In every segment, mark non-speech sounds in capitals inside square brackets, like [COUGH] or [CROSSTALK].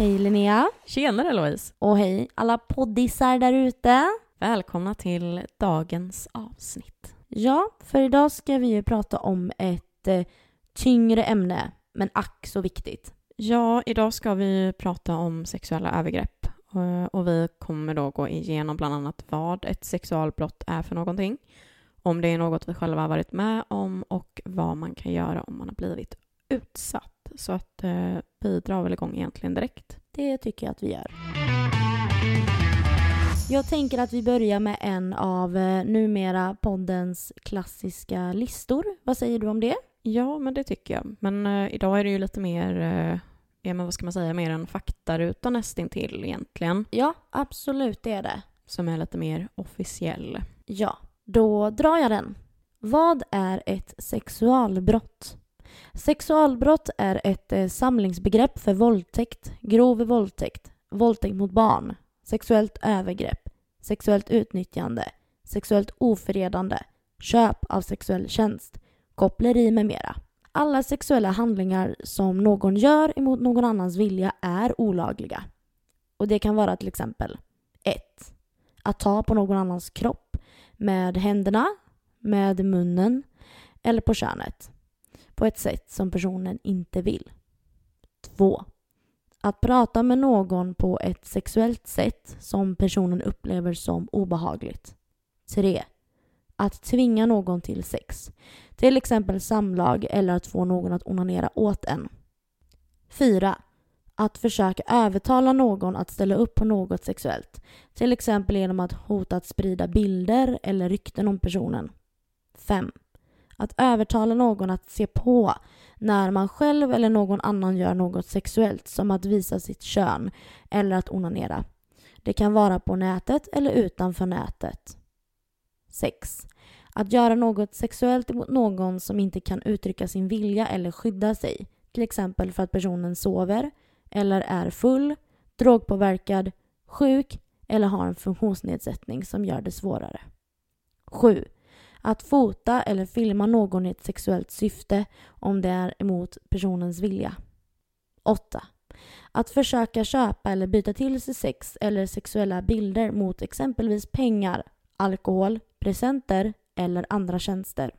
Hej Linnea. Tjenare Louise! Och hej alla poddisar där ute. Välkomna till dagens avsnitt. Ja, för idag ska vi ju prata om ett eh, tyngre ämne, men ack så viktigt. Ja, idag ska vi prata om sexuella övergrepp eh, och vi kommer då gå igenom bland annat vad ett sexualbrott är för någonting, om det är något vi själva har varit med om och vad man kan göra om man har blivit utsatt. Så att eh, vi drar väl igång egentligen direkt. Det tycker jag att vi gör. Jag tänker att vi börjar med en av eh, numera poddens klassiska listor. Vad säger du om det? Ja, men det tycker jag. Men eh, idag är det ju lite mer, eh, ja men vad ska man säga, mer en faktaruta nästintill egentligen. Ja, absolut det är det. Som är lite mer officiell. Ja, då drar jag den. Vad är ett sexualbrott? Sexualbrott är ett eh, samlingsbegrepp för våldtäkt, grov våldtäkt, våldtäkt mot barn, sexuellt övergrepp, sexuellt utnyttjande, sexuellt ofredande, köp av sexuell tjänst, koppleri med mera. Alla sexuella handlingar som någon gör emot någon annans vilja är olagliga. Och det kan vara till exempel 1. Att ta på någon annans kropp med händerna, med munnen eller på könet på ett sätt som personen inte vill. 2. Att prata med någon på ett sexuellt sätt som personen upplever som obehagligt. 3. Att tvinga någon till sex. Till exempel samlag eller att få någon att onanera åt en. 4. Att försöka övertala någon att ställa upp på något sexuellt. Till exempel genom att hota att sprida bilder eller rykten om personen. 5. Att övertala någon att se på när man själv eller någon annan gör något sexuellt som att visa sitt kön eller att onanera. Det kan vara på nätet eller utanför nätet. 6. Att göra något sexuellt mot någon som inte kan uttrycka sin vilja eller skydda sig. Till exempel för att personen sover eller är full, drogpåverkad, sjuk eller har en funktionsnedsättning som gör det svårare. 7. Att fota eller filma någon i ett sexuellt syfte om det är emot personens vilja. 8. Att försöka köpa eller byta till sig sex eller sexuella bilder mot exempelvis pengar, alkohol, presenter eller andra tjänster.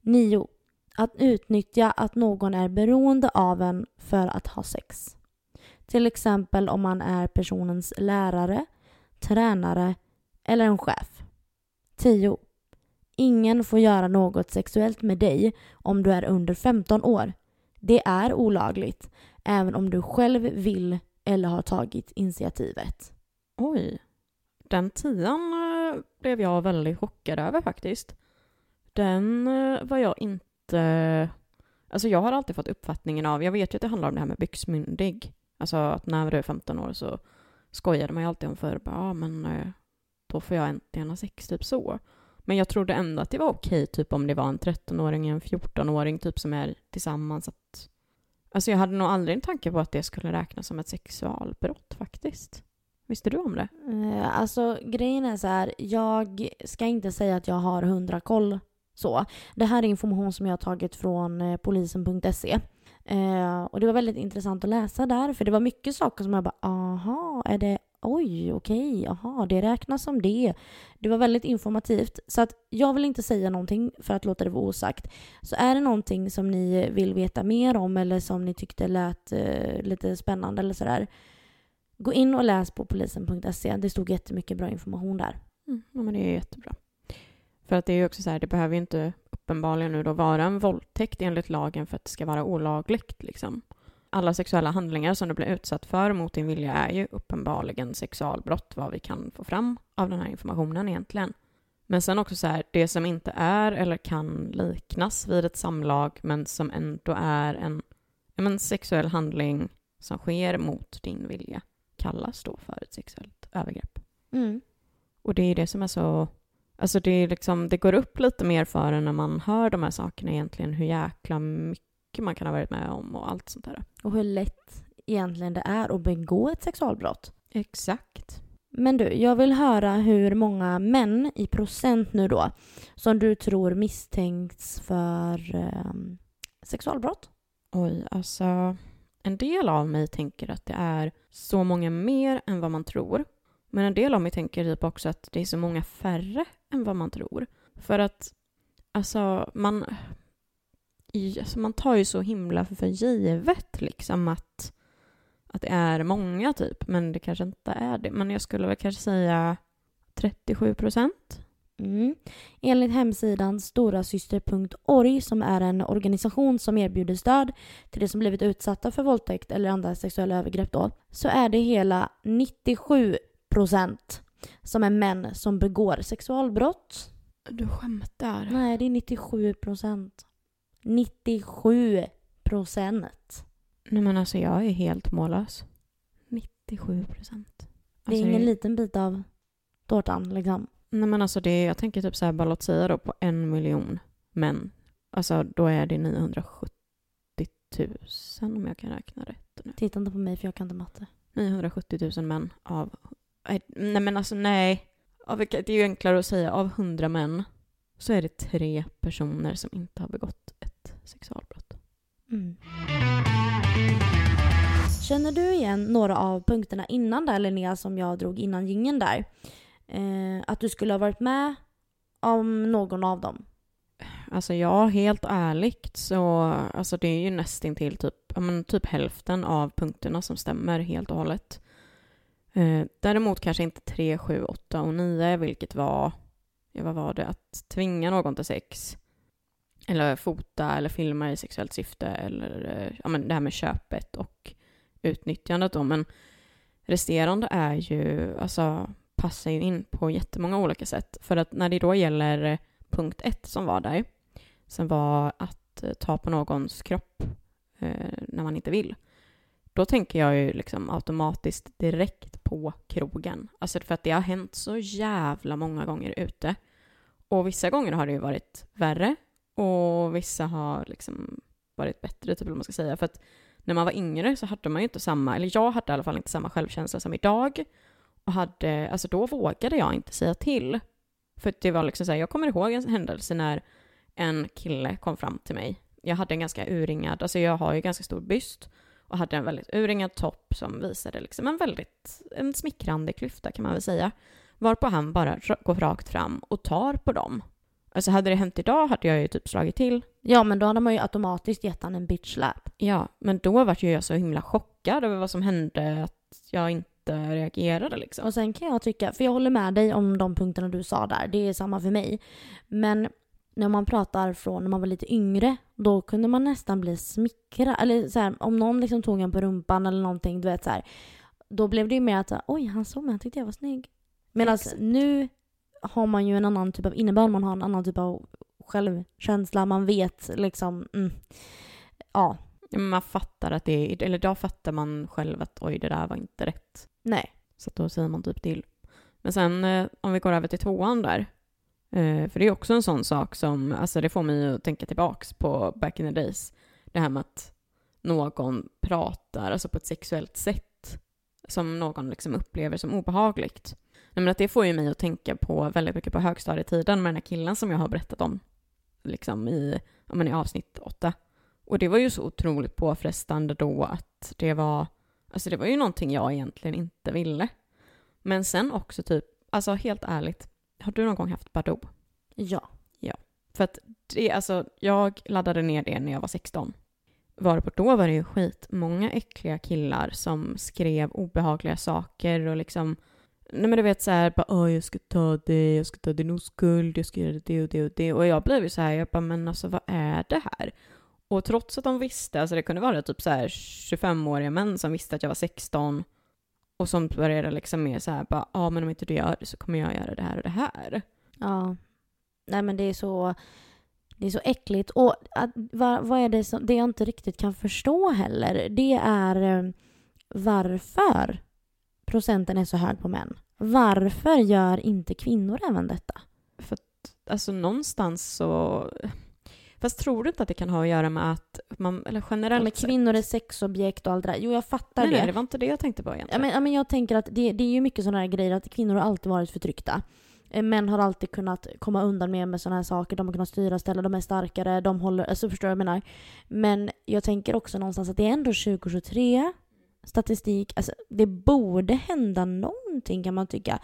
9. Att utnyttja att någon är beroende av en för att ha sex. Till exempel om man är personens lärare, tränare eller en chef. 10. Ingen får göra något sexuellt med dig om du är under 15 år. Det är olagligt, även om du själv vill eller har tagit initiativet. Oj. Den tian eh, blev jag väldigt chockad över faktiskt. Den eh, var jag inte... Alltså jag har alltid fått uppfattningen av, jag vet ju att det handlar om det här med byxmyndig. Alltså att när du är 15 år så skojade man ju alltid om förr, ja men eh, då får jag äntligen ha sex, typ så. Men jag trodde ändå att det var okej, typ om det var en 13-åring, en 14-åring typ som är tillsammans. Att... Alltså jag hade nog aldrig en tanke på att det skulle räknas som ett sexualbrott faktiskt. Visste du om det? Eh, alltså grejen är så här, jag ska inte säga att jag har hundra koll så. Det här är information som jag har tagit från eh, polisen.se. Eh, och det var väldigt intressant att läsa där, för det var mycket saker som jag bara, aha, är det oj, okej, jaha, det räknas som det. Det var väldigt informativt. Så att jag vill inte säga någonting för att låta det vara osagt. Så är det någonting som ni vill veta mer om eller som ni tyckte lät eh, lite spännande eller sådär. Gå in och läs på polisen.se. Det stod jättemycket bra information där. Mm, ja, men det är jättebra. För att det är ju också så här, det behöver ju inte uppenbarligen nu då vara en våldtäkt enligt lagen för att det ska vara olagligt liksom alla sexuella handlingar som du blir utsatt för mot din vilja är ju uppenbarligen sexualbrott, vad vi kan få fram av den här informationen egentligen. Men sen också så här, det som inte är eller kan liknas vid ett samlag men som ändå är en, en sexuell handling som sker mot din vilja kallas då för ett sexuellt övergrepp. Mm. Och det är det som är så... Alltså det, är liksom, det går upp lite mer för en när man hör de här sakerna egentligen, hur jäkla mycket mycket man kan ha varit med om och allt sånt där. Och hur lätt egentligen det är att begå ett sexualbrott. Exakt. Men du, jag vill höra hur många män i procent nu då som du tror misstänks för eh, sexualbrott? Oj, alltså en del av mig tänker att det är så många mer än vad man tror. Men en del av mig tänker typ också att det är så många färre än vad man tror. För att, alltså, man, alltså man tar ju så himla för givet liksom att, att det är många typ, men det kanske inte är det. Men jag skulle väl kanske säga 37 procent. Mm. Enligt hemsidan storasyster.org som är en organisation som erbjuder stöd till de som blivit utsatta för våldtäkt eller andra sexuella övergrepp då, så är det hela 97 procent som är män som begår sexualbrott. Du skämtar? Nej, det är 97 procent. 97 procent. Nej men alltså jag är helt mållös. 97 procent. Det Alltså, är ingen liten bit av tårtan liksom. Nej men alltså det, jag tänker typ så här, bara låt säga då på en miljon män. Alltså då är det 970 000 om jag kan räkna rätt nu. Titta inte på mig för jag kan inte matte. 970 000 män av... Nej, men alltså nej. Av, det är ju enklare att säga av 100 män så är det tre personer som inte har begått ett sexualbrott. Mm. Känner du igen några av punkterna innan där Linnea som jag drog innan gingen där? Eh, att du skulle ha varit med om någon av dem? Alltså ja, helt ärligt så alltså det är ju nästintill typ, men typ hälften av punkterna som stämmer helt och hållet. Eh, däremot kanske inte 3, 7, 8 och 9, vilket var, ja, vad var det, att tvinga någon till sex. Eller fota eller filma i sexuellt syfte eller eh, ja, men det här med köpet och utnyttjandet då. Men resterande är ju, alltså passar ju in på jättemånga olika sätt. För att när det då gäller punkt ett som var där, som var att eh, ta på någons kropp eh, när man inte vill. Då tänker jag ju liksom automatiskt direkt på krogen. Alltså för att det har hänt så jävla många gånger ute. Och vissa gånger har det ju varit värre och vissa har liksom varit bättre, typ eller vad man ska säga. För att när man var yngre så hade man ju inte samma, eller jag hade i alla fall inte samma självkänsla som idag. Och hade, alltså då vågade jag inte säga till. För det var liksom så här, jag kommer ihåg en händelse när en kille kom fram till mig. Jag hade en ganska urringad, alltså jag har ju ganska stor byst och hade en väldigt urringad topp som visade liksom en väldigt, en smickrande klyfta kan man väl säga. Varpå han bara går rakt fram och tar på dem. Alltså hade det hänt idag hade jag ju typ slagit till. Ja, men då hade man ju automatiskt gett han en bitch slap. Ja, men då var ju jag så himla chockad över vad som hände att jag inte reagerade liksom. Och sen kan jag tycka, för jag håller med dig om de punkterna du sa där, det är samma för mig. Men när man pratar från när man var lite yngre, då kunde man nästan bli smickrad. Eller så här, om någon liksom tog en på rumpan eller någonting, du vet så här. Då blev det ju mer att oj, han såg mig, han tyckte jag var snygg. Medan nu har man ju en annan typ av innebörd, man har en annan typ av självkänsla, man vet liksom, mm, ja, Man fattar att det är, eller då fattar man själv att oj, det där var inte rätt. nej. Så då säger man typ till. Men sen eh, om vi går över till tvåan där. Eh, för det är också en sån sak som, alltså det får mig att tänka tillbaks på back in the days. Det här med att någon pratar, alltså på ett sexuellt sätt som någon liksom upplever som obehagligt. Nej, men att det får ju mig att tänka på väldigt mycket på högstadietiden med den här killen som jag har berättat om liksom i, ja, men i avsnitt åtta. Och det var ju så otroligt påfrestande då att det var, alltså det var ju någonting jag egentligen inte ville. Men sen också typ, alltså helt ärligt, har du någon gång haft Badoo? Ja. För att det, alltså, jag laddade ner det när jag var 16. Varpå då var det ju skitmånga äckliga killar som skrev obehagliga saker och liksom Nej men du vet såhär bara åh jag ska ta det, jag ska ta din oskuld, jag ska göra det och det och det och jag blev ju så här, jag bara men alltså vad är det här? Och trots att de visste, alltså det kunde vara typ så här 25-åriga män som visste att jag var 16 och som började liksom mer så här bara ja men om inte du gör det så kommer jag göra det här och det här. Ja. Nej men det är så, det är så äckligt. Och att, vad, vad är det som, det jag inte riktigt kan förstå heller, det är eh, varför procenten är så hög på män. Varför gör inte kvinnor även detta? Alltså någonstans så... Fast tror du inte att det kan ha att göra med att man, eller generellt Men kvinnor är sexobjekt och allt det där. Jo, jag fattar Nej, det. nej, det var inte det jag tänkte på Ja, egentligen. men, ja, men jag tänker att det, det är ju mycket sådana här grejer att kvinnor har alltid varit förtryckta. Eh, Män har alltid kunnat komma undan mer med sådana här saker. De har kunnat styra ställen, de är starkare, de håller... Alltså förstår du vad jag menar? Men jag tänker också någonstans att det är ändå 2023. Statistik, alltså det borde hända någonting kan man tycka.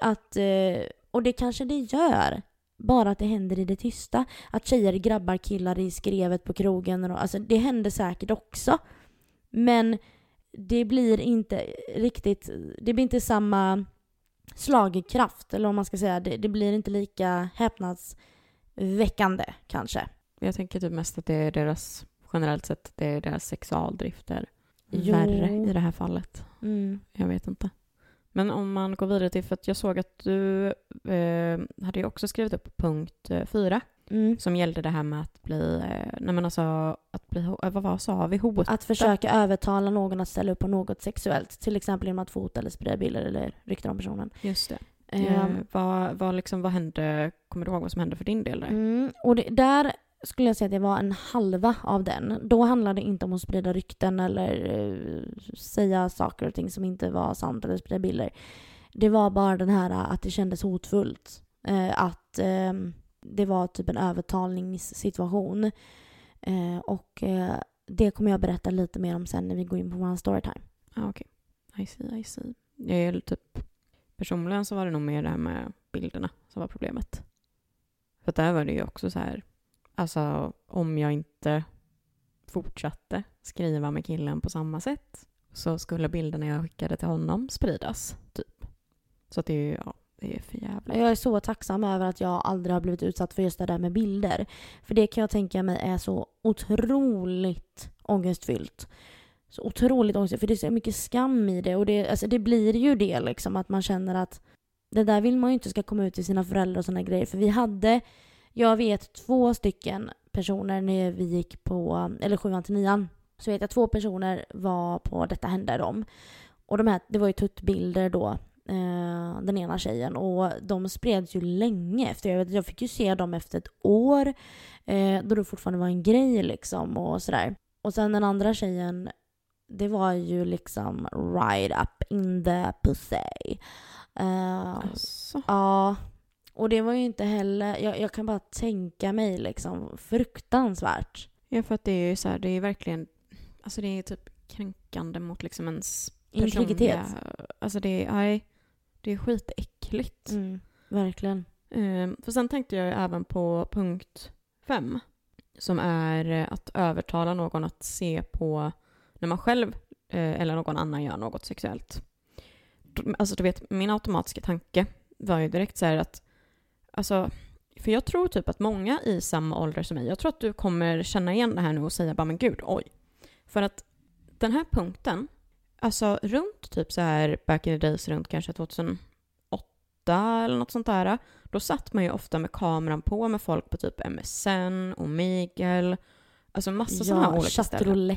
Att, eh, och det kanske det gör. Bara att det händer i det tysta. Att tjejer grabbar killar i skrevet på krogen. Och, alltså det händer säkert också. Men det blir inte riktigt, det blir inte samma slagkraft, eller om man ska säga. Det, det blir inte lika häpnadsväckande kanske. Jag tänker typ mest att det är deras, generellt sett, det är deras sexualdrifter Jo. värre i det här fallet. Mm. Jag vet inte. Men om man går vidare till, för att jag såg att du eh, hade ju också skrivit upp punkt eh, fyra Mm. som gällde det här med att bli, eh, nej men alltså, att bli, eh, vad, vad sa vi, hot? Att försöka övertala någon att ställa upp på något sexuellt. Till exempel genom att fota eller sprida bilder eller rykten om personen. Just det. Ehm, Eh, vad, vad, liksom, vad hände, kommer du ihåg vad som hände för din del där? Mm, och det, där skulle jag säga att det var en halva av den. Då handlade det inte om att sprida rykten eller eh, säga saker och ting som inte var sant eller sprida bilder. Det var bara den här eh, att det kändes hotfullt. Eh, att eh, det var typ en övertalningssituation. Eh, och eh, det kommer jag berätta lite mer om sen när vi går in på vår storytime. Ah, Okej, I see, I see. Jag är typ, personligen så var det nog mer det här med bilderna som var problemet. För att där var det ju också så här, alltså om jag inte fortsatte skriva med killen på samma sätt så skulle bilderna jag skickade till honom spridas, typ. Så att det är ju, ja, det är för jävligt. Jag är så tacksam över att jag aldrig har blivit utsatt för just det där med bilder. För det kan jag tänka mig är så otroligt ångestfyllt. Så otroligt ångestfyllt, för det är så mycket skam i det. Och det, alltså det blir ju det liksom, att man känner att det där vill man ju inte ska komma ut till sina föräldrar och sådana grejer. För vi hade, jag vet två stycken personer när vi gick på, eller sjuan till nian. Så vet jag två personer var på Detta hände dem. Och de här, det var ju tuttbilder då eh, den ena tjejen och de spreds ju länge efter. Jag, vet, jag fick ju se dem efter ett år eh, då det fortfarande var en grej liksom och sådär. Och sen den andra tjejen, det var ju liksom right up in the pussy. Eh, Alltså, Ja, och det var ju inte heller, jag, jag kan bara tänka mig liksom fruktansvärt. ja, för att det är ju så här, det är verkligen, alltså det är typ kränkande mot liksom ens Integritet. personliga- Alltså det är, nej, det är skitäckligt. Mm, verkligen. Ehm, för sen tänkte jag även på punkt fem. Som är att övertala någon att se på när man själv eh, eller någon annan gör något sexuellt. Alltså du vet, min automatiska tanke var ju direkt så här att, alltså, för jag tror typ att många i samma ålder som mig, jag tror att du kommer känna igen det här nu och säga bara men gud, oj. För att den här punkten, alltså runt typ så här back in the days, runt kanske 2008 eller något sånt där, då satt man ju ofta med kameran på med folk på typ MSN, Omegle, alltså massa sådana här Ja, olika ställen.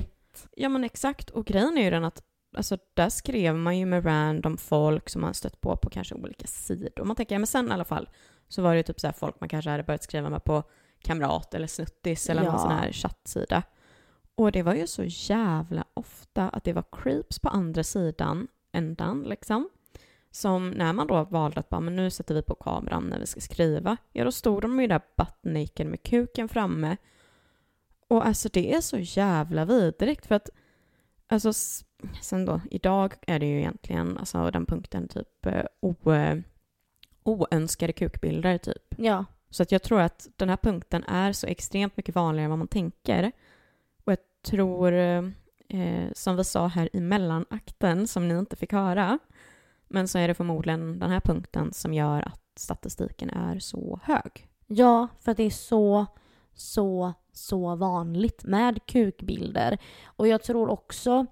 Ja men exakt, och grejen är ju den att alltså, där skrev man ju med random folk som man stött på på kanske olika sidor. Om man tänker MSN i alla fall, så var det ju typ så här folk man kanske hade börjat skriva med på Kamrat eller Snuttis eller Ja. någon sån här chattsida. Och det var ju så jävla ofta att det var creeps på andra sidan ändan liksom. Som när man då valde att bara, men nu sätter vi på kameran när vi ska skriva. Ja, då stod de ju där butt naked med kuken framme. Och alltså det är så jävla vidrigt för att alltså sen då, idag är det ju egentligen alltså den punkten typ eh, o, oönskade kukbilder typ. Ja. Så att jag tror att den här punkten är så extremt mycket vanligare än vad man tänker. Och jag tror, eh, som vi sa här i mellanakten, som ni inte fick höra, men så är det förmodligen den här punkten som gör att statistiken är så hög. Ja, för att det är så, så, så vanligt med kukbilder. Och jag tror också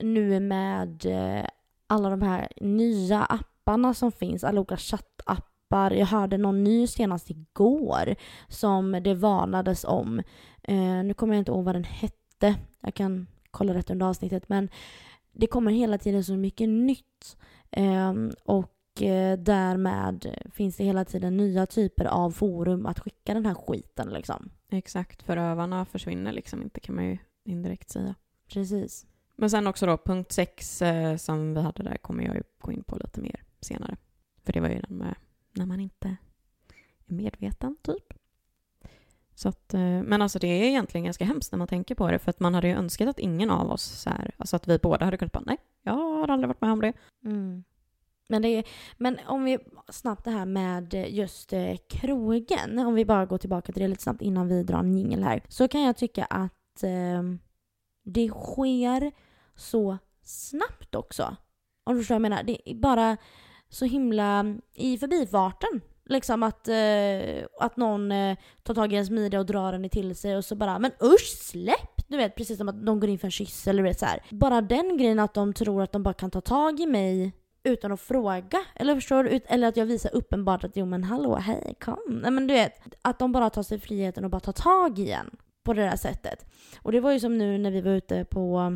nu med eh, alla de här nya apparna som finns, alla olika chattappar. Jag hörde någon ny senast igår som det varnades om. Eh, nu kommer jag inte ihåg vad den hette. Jag kan kolla rätt under avsnittet. Men det kommer hela tiden så mycket nytt. Ehm, och eh, därmed finns det hela tiden nya typer av forum att skicka den här skiten liksom. Exakt, förövarna försvinner liksom inte kan man ju indirekt säga. Precis. Men sen också då punkt sex eh, som vi hade där kommer jag ju gå in på lite mer senare. För det var ju den med när man inte är medveten, typ. Så att, eh, men alltså det är egentligen ganska hemskt när man tänker på det, för att man hade ju önskat att ingen av oss, så här, alltså att vi båda hade kunnat bara nej, jag har aldrig varit med om det. Mm. Men, det är, men om vi snabbt det här med just eh, krogen, om vi bara går tillbaka till det lite snabbt innan vi drar en jingel här, så kan jag tycka att eh, det sker så snabbt också. Om du förstår vad jag menar. Det är bara så himla i förbifarten. Liksom att, eh, att någon eh, tar tag i ens midja och drar den till sig och så bara “men usch släpp!” Du vet precis som att de går in för en kyss eller vet så här. Bara den grejen att de tror att de bara kan ta tag i mig utan att fråga. Eller förstår du? Eller att jag visar uppenbart att jo men hallå, hej, kom. Nej men du vet, att de bara tar sig friheten och bara tar tag i en på det där sättet. Och det var ju som nu när vi var ute på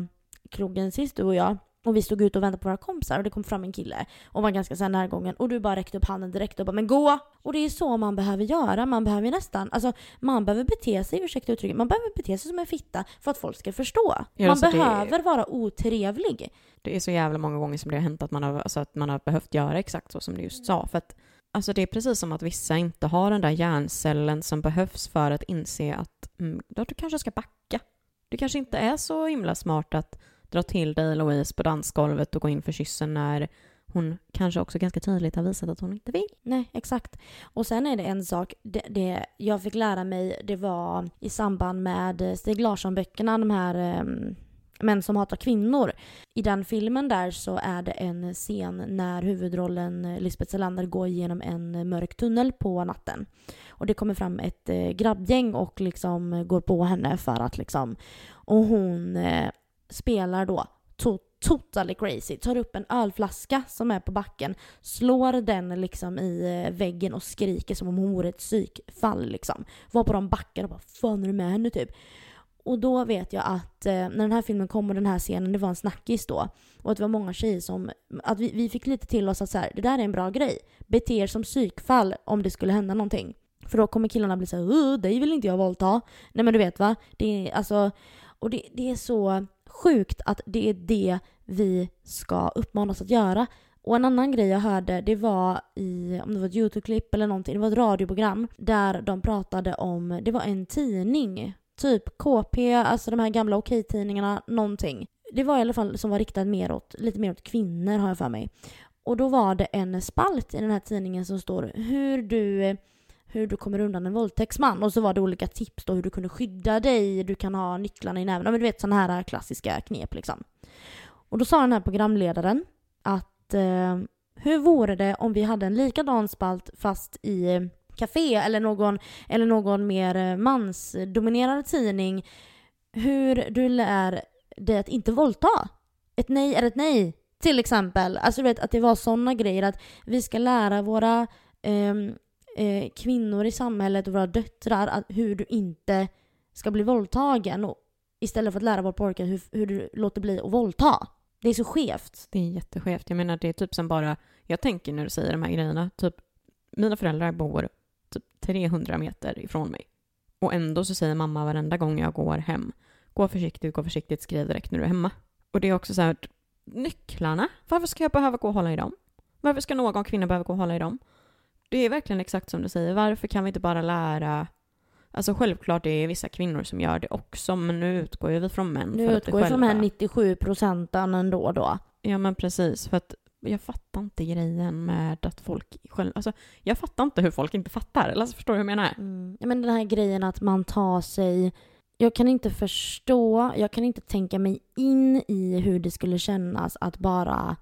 krogen sist du och jag. Och vi stod ute och väntade på våra kompisar och det kom fram en kille och var ganska så här närgången och du bara räckte upp handen direkt och bara “men gå!” Och det är så man behöver göra. Man behöver nästan, alltså man behöver bete sig, ursäkta uttrycket, man behöver bete sig som en fitta för att folk ska förstå. Ja, man alltså behöver vara otrevlig. Det är så jävla många gånger som det har hänt att man har, alltså att man har behövt göra exakt så som du just sa. För att alltså det är precis som att vissa inte har den där hjärncellen som behövs för att inse att mm, då du kanske ska backa. Det kanske inte är så himla smart att dra till dig Louise på dansgolvet och gå in för kyssen när hon kanske också ganska tydligt har visat att hon inte vill. Nej, exakt. Och sen är det en sak, det, det jag fick lära mig, det var i samband med Stig Larsson-böckerna, de här um, Män som hatar kvinnor. I den filmen där så är det en scen när huvudrollen eh, Lisbeth Salander går genom en mörk tunnel på natten. Och det kommer fram ett eh, grabbgäng och liksom eh, går på henne för att liksom... Och hon spelar då to- totally crazy. Tar upp en ölflaska som är på backen, slår den liksom i eh, väggen och skriker som om hon vore ett psykfall liksom. Var på de backar och bara “Fan är du med henne?” typ. Och då vet jag att eh, när den här filmen kom och den här scenen, det var en snackis då. Och att det var många tjejer som, att vi, vi fick lite till oss att så här, det där är en bra grej. Bete er som psykfall om det skulle hända någonting. För då kommer killarna bli såhär, uh, dig vill inte jag våldta. Nej men du vet va? Det är alltså, och det, det är så sjukt att det är det vi ska uppmanas att göra. Och en annan grej jag hörde, det var i, om det var ett YouTube-klipp eller någonting, det var ett radioprogram där de pratade om, det var en tidning, typ KP, alltså de här gamla Okej-tidningarna, någonting. Det var i alla fall som var riktat mer åt, lite mer åt kvinnor har jag för mig. Och då var det en spalt i den här tidningen som står hur du hur du kommer undan en våldtäktsman. Och så var det olika tips då hur du kunde skydda dig, du kan ha nycklarna i näven. Ja, Men du vet sådana här äh, klassiska knep liksom. Och då sa den här programledaren att eh, hur vore det om vi hade en likadan spalt fast i eh, café eller någon, eller någon mer eh, mansdominerad tidning. Hur du lär dig att inte våldta. Ett nej är ett nej. Till exempel. Alltså du vet att det var sådana grejer att vi ska lära våra eh, eh, kvinnor i samhället och våra döttrar att hur du inte ska bli våldtagen. Och istället för att lära våra pojkar hur, hur du låter bli att våldta. Det är så skevt. Det är jätteskevt. Jag menar det är typ som bara, jag tänker när du säger de här grejerna, typ mina föräldrar bor typ 300 meter ifrån mig. Och ändå så säger mamma varenda gång jag går hem, gå försiktigt, gå försiktigt, skriv direkt när du är hemma. Och det är också så här, nycklarna, varför ska jag behöva gå och hålla i dem? Varför ska någon kvinna behöva gå och hålla i dem? Det är verkligen exakt som du säger, varför kan vi inte bara lära Alltså självklart det är vissa kvinnor som gör det också, men nu utgår ju vi från män. Nu vi utgår jag från här själva- 97 procenten ändå då. Ja men precis, för att jag fattar inte grejen med att folk själv, alltså jag fattar inte hur folk inte fattar, eller alltså, förstår du hur jag menar? Mm. Ja, men den här grejen att man tar sig... Jag kan inte förstå, jag kan inte tänka mig in i hur det skulle kännas att bara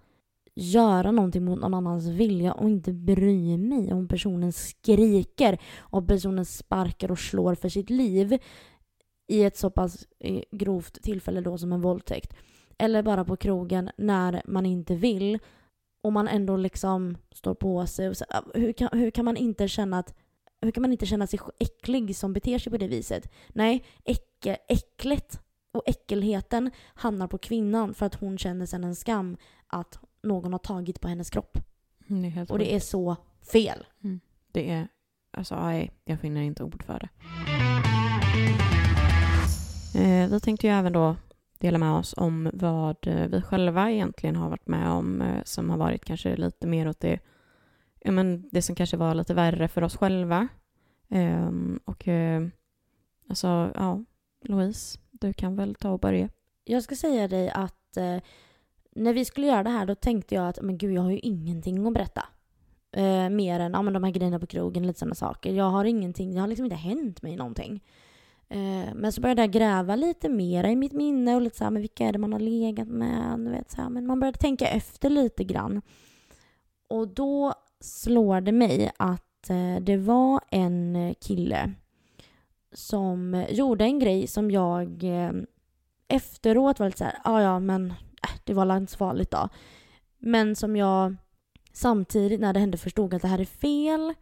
göra någonting mot någon annans vilja och inte bry mig om personen skriker och personen sparkar och slår för sitt liv i ett så pass eh, grovt tillfälle då som en våldtäkt. Eller bara på krogen när man inte vill och man ändå liksom står på sig. Och så, ah, hur, kan, hur kan man inte känna att hur kan man inte känna sig äcklig som beter sig på det viset? Nej, äcke, äcklet och äckelheten hamnar på kvinnan för att hon känner sen en skam att någon har tagit på hennes kropp. Mm, Det Och det är så fel. Det är, alltså nej, jag finner inte ord för det. Eh, vi tänkte ju även då dela med oss om vad eh, vi själva egentligen har varit med om eh, som har varit kanske lite mer åt det ja, men det som kanske var lite värre för oss själva. Ehm, och eh, alltså, ja, Louise, du kan väl ta och börja. Jag ska säga dig att eh, när vi skulle göra det här då tänkte jag att men gud, jag har ju ingenting att berätta. Eh, mer än ja, men de här grejerna på krogen, lite sådana saker. Jag har ingenting, det har liksom inte hänt mig någonting. Eh, men så började jag gräva lite mer i mitt minne och lite så här, men vilka är det man har legat med? Du vet, så här, men man började tänka efter lite grann. Och då slår det mig att eh, det var en kille som gjorde en grej som jag eh, efteråt var lite så här, ja ja men Äh, det var inte så farligt då. Men som jag samtidigt när det hände förstod att det här är fel.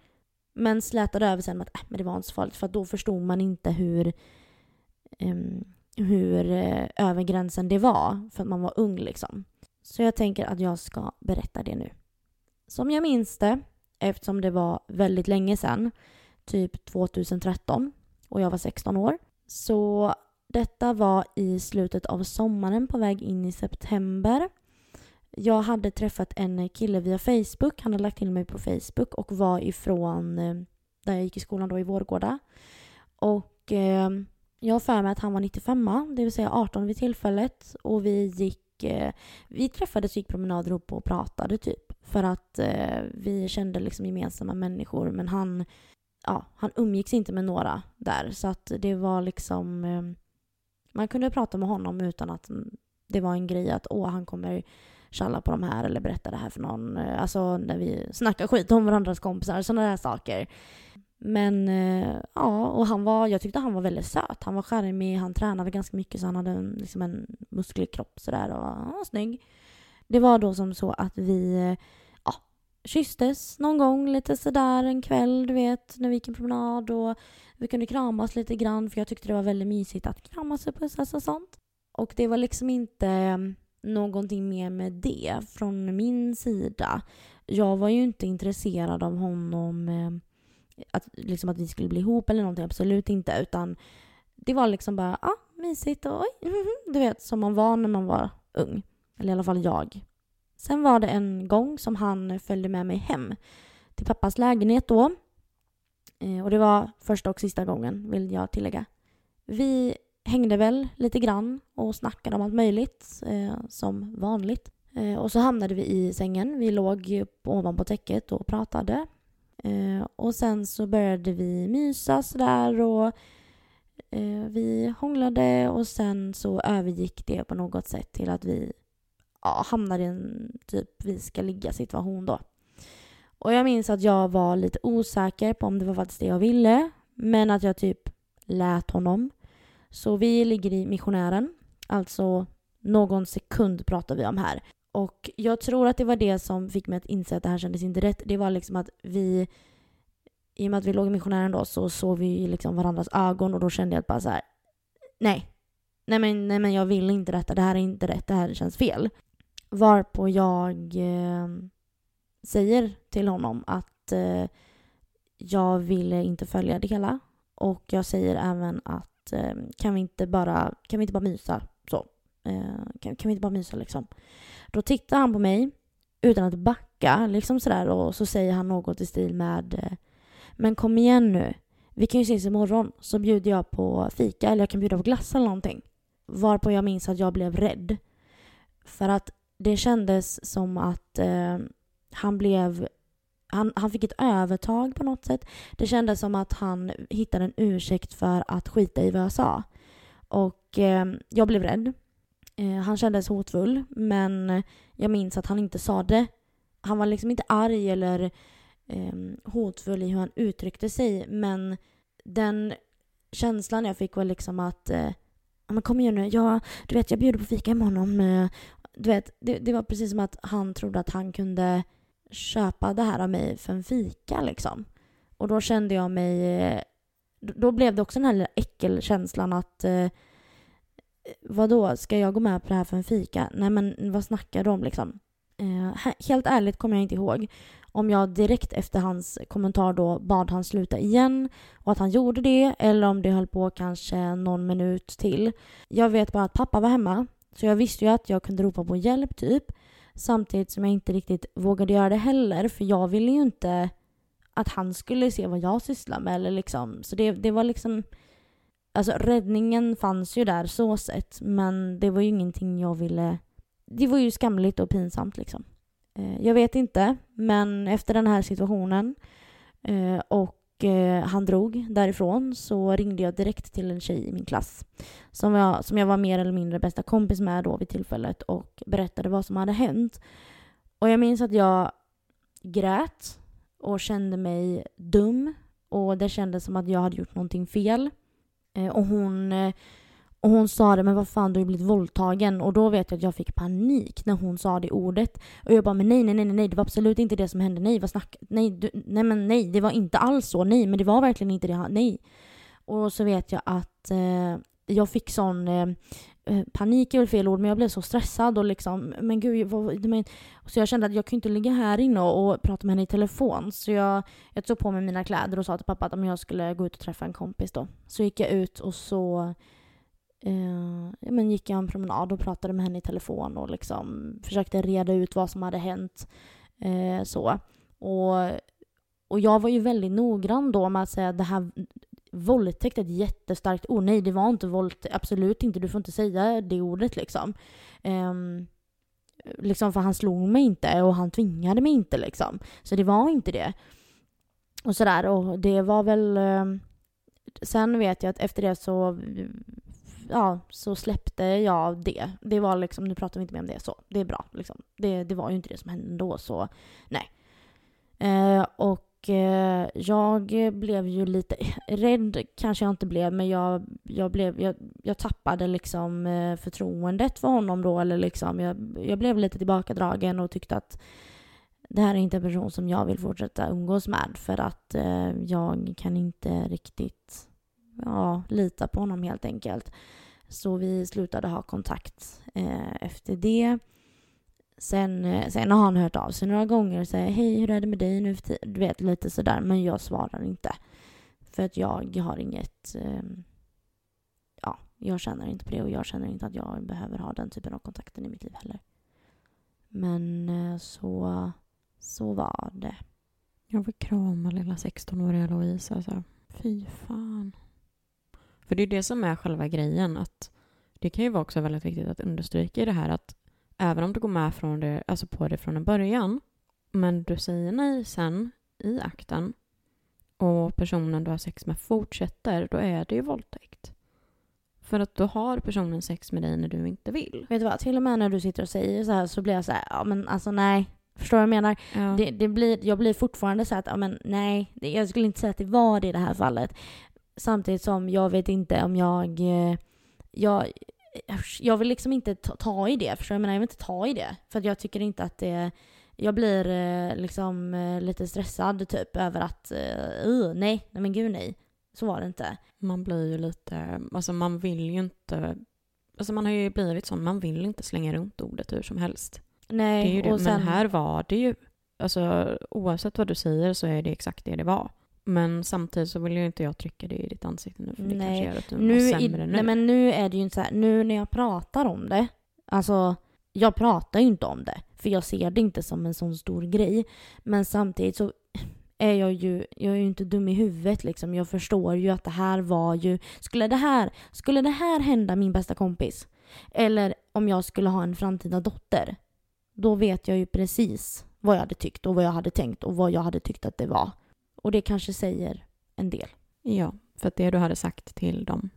Men slätade över sen med att äh, men det var inte så farligt för då förstod man inte hur, um, hur uh, över gränsen det var för att man var ung liksom. Så jag tänker att jag ska berätta det nu. Som jag minns det, eftersom det var väldigt länge sedan, typ 2013 och jag var 16 år. Så detta var i slutet av sommaren på väg in i september. Jag hade träffat en kille via Facebook. Han hade lagt till mig på Facebook och var ifrån eh, där jag gick i skolan då i Vårgårda. Och eh, jag har för mig att han var 95 det vill säga 18 vid tillfället. Och vi gick, eh, vi träffades och gick promenader ihop och pratade typ. För att eh, vi kände liksom gemensamma människor men han, ja, han umgicks inte med några där. Så att det var liksom eh, man kunde prata med honom utan att det var en grej att åh, han kommer tjalla på de här eller berätta det här för någon. Eh, alltså när vi snackar skit om varandras kompisar, sådana där saker. Men eh, ja, och han var, jag tyckte han var väldigt söt. Han var charmig, han tränade ganska mycket så han hade en, liksom en musklig kropp sådär och han var snygg. Det var då som så att vi eh, kysstes någon gång lite sådär en kväll, du vet, när vi gick en promenad och vi kunde kramas lite grann för jag tyckte det var väldigt mysigt att kramas och pussas och sånt. Och det var liksom inte mm, någonting mer med det från min sida. Jag var ju inte intresserad av honom, eh, att, liksom att vi skulle bli ihop eller någonting, absolut inte. Utan det var liksom bara, ah, mysigt och oj, [LAUGHS] du vet som man var när man var ung. Eller i alla fall jag. Sen var det en gång som han följde med mig hem till pappas lägenhet då. Eh, och det var första och sista gången, vill jag tillägga. Vi hängde väl lite grann och snackade om allt möjligt, eh, som vanligt. Eh, och så hamnade vi i sängen. Vi låg ovanpå täcket och pratade. Och sen så började vi mysa sådär och vi hånglade och sen så övergick det på något sätt till att vi ja, hamnar i en typ vi ska ligga situation då. Och jag minns att jag var lite osäker på om det var faktiskt det jag ville. Men att jag typ lät honom. Så vi ligger i missionären. Alltså någon sekund pratar vi om här. Och jag tror att det var det som fick mig att inse att det här kändes inte rätt. Det var liksom att vi, i och med att vi låg i missionären då, så såg vi liksom varandras ögon och då kände jag att bara så här, nej. Nej men, nej men jag vill inte detta, det här är inte rätt, det här känns fel. Varpå jag eh, säger till honom att eh, jag vill inte följa det hela. Och jag säger även att eh, kan, vi inte bara, kan vi inte bara mysa så? Eh, kan, kan vi inte bara mysa liksom? Då tittar han på mig utan att backa liksom sådär och så säger han något i stil med eh, Men kom igen nu. Vi kan ju ses imorgon så bjuder jag på fika eller jag kan bjuda på glass eller någonting. Varpå jag minns att jag blev rädd. För att det kändes som att eh, han blev han, han fick ett övertag på något sätt. Det kändes som att han hittade en ursäkt för att skita i vad jag sa. Och eh, jag blev rädd. Eh, han kändes hotfull, men jag minns att han inte sa det. Han var liksom inte arg eller eh, hotfull i hur han uttryckte sig, men den känslan jag fick var liksom att eh, men kom igen nu, jag, du vet jag bjuder på fika imorgon. om, du vet, det, det var precis som att han trodde att han kunde köpa det här av mig för en fika liksom. Och då kände jag mig... Eh, då blev det också den här lilla äckelkänslan att eh, vadå, ska jag gå med på det här för en fika? Nej men vad snackar du om liksom? Eh, helt ärligt kommer jag inte ihåg om jag direkt efter hans kommentar då bad han sluta igen och att han gjorde det eller om det höll på kanske någon minut till. Jag vet bara att pappa var hemma så jag visste ju att jag kunde ropa på hjälp typ. Samtidigt som jag inte riktigt vågade göra det heller för jag ville ju inte att han skulle se vad jag sysslar med. Eller liksom. Så det, det var liksom... Alltså räddningen fanns ju där så sett men det var ju ingenting jag ville... Det var ju skamligt och pinsamt liksom. Eh, jag vet inte men efter den här situationen eh, och eh, han drog därifrån så ringde jag direkt till en tjej i min klass som jag, som jag var mer eller mindre bästa kompis med då vid tillfället och berättade vad som hade hänt. Och jag minns att jag grät och kände mig dum och det kändes som att jag hade gjort någonting fel. Eh, och hon, eh, och hon sa det, men vad fan du har ju blivit våldtagen. Och då vet jag att jag fick panik när hon sa det ordet. Och jag bara, men nej, nej, nej, nej, det var absolut inte det som hände. Nej, vad snack, nej, du, nej, men nej, det var inte alls så. Nej, men det var verkligen inte det. Nej. Och så vet jag att eh, jag fick sån eh, eh, panik är väl fel ord, men jag blev så stressad och liksom, men gud, vad, men, så jag kände att jag kunde inte ligga här inne och, och prata med henne i telefon. Så jag, jag tog på mig mina kläder och sa till pappa att om jag skulle gå ut och träffa en kompis då. Så gick jag ut och så eh, ja, men gick jag en promenad och pratade med henne i telefon och liksom försökte reda ut vad som hade hänt. Eh, så. Och, och jag var ju väldigt noggrann då med att säga att det här våldtäkt är ett jättestarkt ord. Nej, det var inte våldtäkt. Absolut inte. Du får inte säga det ordet liksom. Um, liksom för han slog mig inte och han tvingade mig inte liksom. Så det var inte det. Och sådär och det var väl... Um, sen vet jag att efter det så... Ja, så släppte jag det. Det var liksom, nu pratar vi inte mer om det så. Det är bra liksom. Det, det var ju inte det som hände då så nej. Eh, och Eh, jag blev ju lite [LAUGHS] rädd, kanske jag inte blev, men jag, jag, blev, jag, jag tappade liksom eh, förtroendet för honom då. Eller liksom, jag, jag blev lite tillbakadragen och tyckte att det här är inte en person som jag vill fortsätta umgås med för att eh, jag kan inte riktigt ja, lita på honom helt enkelt. Så vi slutade ha kontakt eh, efter det. Sen, eh, sen har han hört av sig några gånger och säger hej hur är det med dig nu för tiden? Du vet lite sådär men jag svarar inte. För att jag har inget, eh, ja, jag känner inte på det och jag känner inte att jag behöver ha den typen av kontakten i mitt liv heller. Men eh, så, så var det. Jag vill krama lilla 16-åriga Louise alltså. Fy fan. För det är det som är själva grejen att det kan ju vara också väldigt viktigt att understryka i det här att även om du går med från det, alltså på det från en början, men du säger nej sen i akten och personen du har sex med fortsätter, då är det ju våldtäkt. För att då har personen sex med dig när du inte vill. Vet du vad, till och med när du sitter och säger så här så blir jag så här, ja men alltså nej. Förstår du vad jag menar? Ja. Det, det, blir, jag blir fortfarande så att, ja men nej, jag skulle inte säga att det var det i det här fallet. Samtidigt som jag vet inte om jag, eh, jag jag vill liksom inte ta, ta i det, för jag menar jag vill inte ta i det. För jag tycker inte att det, jag blir eh, liksom eh, lite stressad typ över att, uh, nej, nej men gud nej. Så var det inte. Man blir ju lite, alltså man vill ju inte, alltså man har ju blivit sån, man vill inte slänga runt ordet hur som helst. Nej, det är ju det. Och sen, men här var det ju, alltså oavsett vad du säger så är det exakt det det var. Men samtidigt så vill ju inte jag trycka det i ditt ansikte nu för det nej. kanske gör att du nu mår sämre i, nu. Nej men nu är det ju inte så här, nu när jag pratar om det, alltså jag pratar ju inte om det. För jag ser det inte som en sån stor grej. Men samtidigt så är jag ju, jag är ju inte dum i huvudet liksom. Jag förstår ju att det här var ju, skulle det här, skulle det här hända min bästa kompis, eller om jag skulle ha en framtida dotter, då vet jag ju precis vad jag hade tyckt och vad jag hade tänkt och vad jag hade tyckt att det var. Och det kanske säger en del. Ja, för att det du hade sagt till dem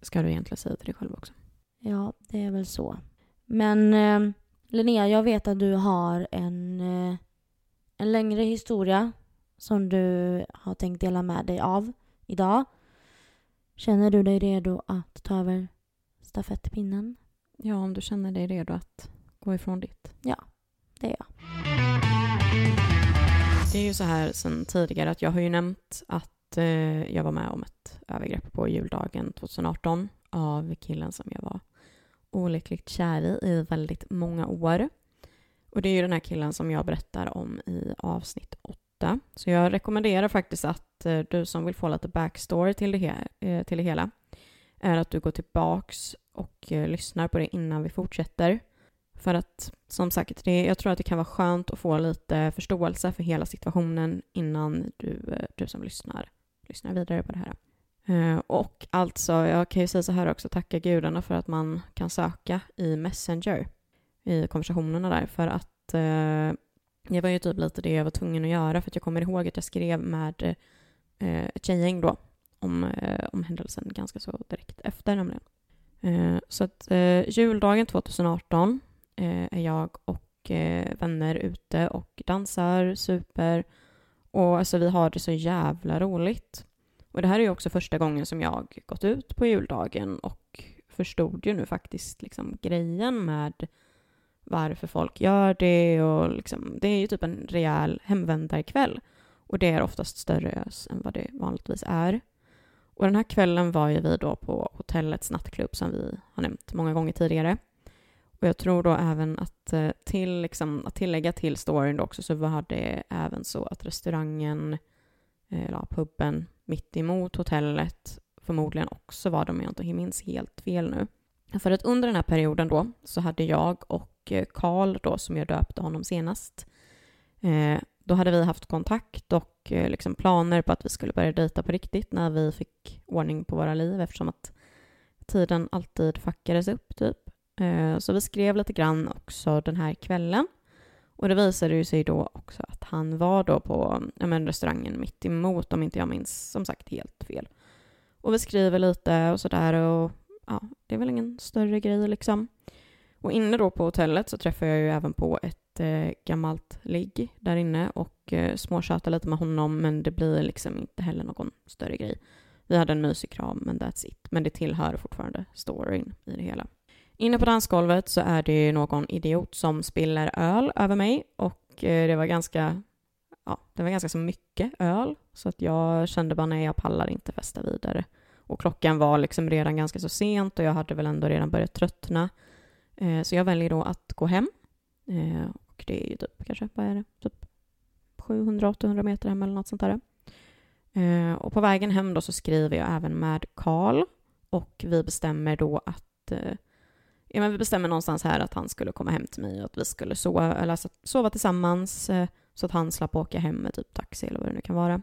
ska du egentligen säga till dig själv också. Ja, det är väl så. Men eh, Linnea, jag vet att du har en, eh, en längre historia som du har tänkt dela med dig av idag. Känner du dig redo att ta över stafettpinnen? Ja, om du känner dig redo att gå ifrån ditt. Ja, det är jag. Det är ju så här sen tidigare att jag har ju nämnt att eh, jag var med om ett övergrepp på juldagen 2018 av killen som jag var olyckligt kär i i väldigt många år. Och det är ju den här killen som jag berättar om i avsnitt 8. Så jag rekommenderar faktiskt att eh, du som vill få lite backstory till det, he- eh, till det hela är att du går tillbaks och eh, lyssnar på det innan vi fortsätter. För att som sagt, det, jag tror att det kan vara skönt att få lite förståelse för hela situationen innan du, eh, du som lyssnar, lyssnar vidare på det här. Eh, och alltså, jag kan ju säga så här också, tacka gudarna för att man kan söka i Messenger i konversationerna där. För att eh, det var ju typ lite det jag var tvungen att göra för att jag kommer ihåg att jag skrev med eh, ett tjejgäng då om, eh, om händelsen ganska så direkt efter nämligen. Eh, så att eh, juldagen 2018 Eh, är jag och eh, vänner ute och dansar, super och alltså vi har det så jävla roligt. Och det här är ju också första gången som jag gått ut på juldagen och förstod ju nu faktiskt liksom grejen med varför folk gör det och liksom, det är ju typ en rejäl hemvändarkväll. Och det är oftast större ös än vad det vanligtvis är. Och den här kvällen var ju vi då på hotellets nattklubb som vi har nämnt många gånger tidigare. Och jag tror då även att, eh, till, liksom, att tillägga till storyn då också så var det även så att restaurangen, eh, eller ja, puben mitt emot hotellet förmodligen också var de, jag inte minns helt fel nu. För att under den här perioden då så hade jag och eh, Karl då som jag döpte honom senast, eh, då hade vi haft kontakt och eh, liksom planer på att vi skulle börja dejta på riktigt när vi fick ordning på våra liv eftersom att tiden alltid fuckades upp typ. Eh, så vi skrev lite grann också den här kvällen. Och det visade ju sig då också att han var då på ja, men restaurangen mitt emot om inte jag minns som sagt helt fel. Och vi skriver lite och sådär och ja, det är väl ingen större grej liksom. Och inne då på hotellet så träffar jag ju även på ett eh, gammalt ligg där inne och eh, småtjatar lite med honom men det blir liksom inte heller någon större grej. Vi hade en mysig kram men that's it. Men det tillhör fortfarande storyn i det hela. Inne på dansgolvet så är det någon idiot som spiller öl över mig och eh, det var ganska ja, det var ganska så mycket öl så att jag kände bara nej, jag pallar inte festa vidare. Och klockan var liksom redan ganska så sent och jag hade väl ändå redan börjat tröttna. Eh, så jag väljer då att gå hem. Eh, och det är ju typ, kanske, vad är det, typ 700-800 meter hem eller något sånt där. Och på vägen hem då så skriver jag även med Karl och vi bestämmer då att eh, ja, men vi bestämmer någonstans här att han skulle komma hem till mig och att vi skulle sova, eller alltså, sova tillsammans eh, så att han slapp åka hem med typ taxi eller vad det nu kan vara.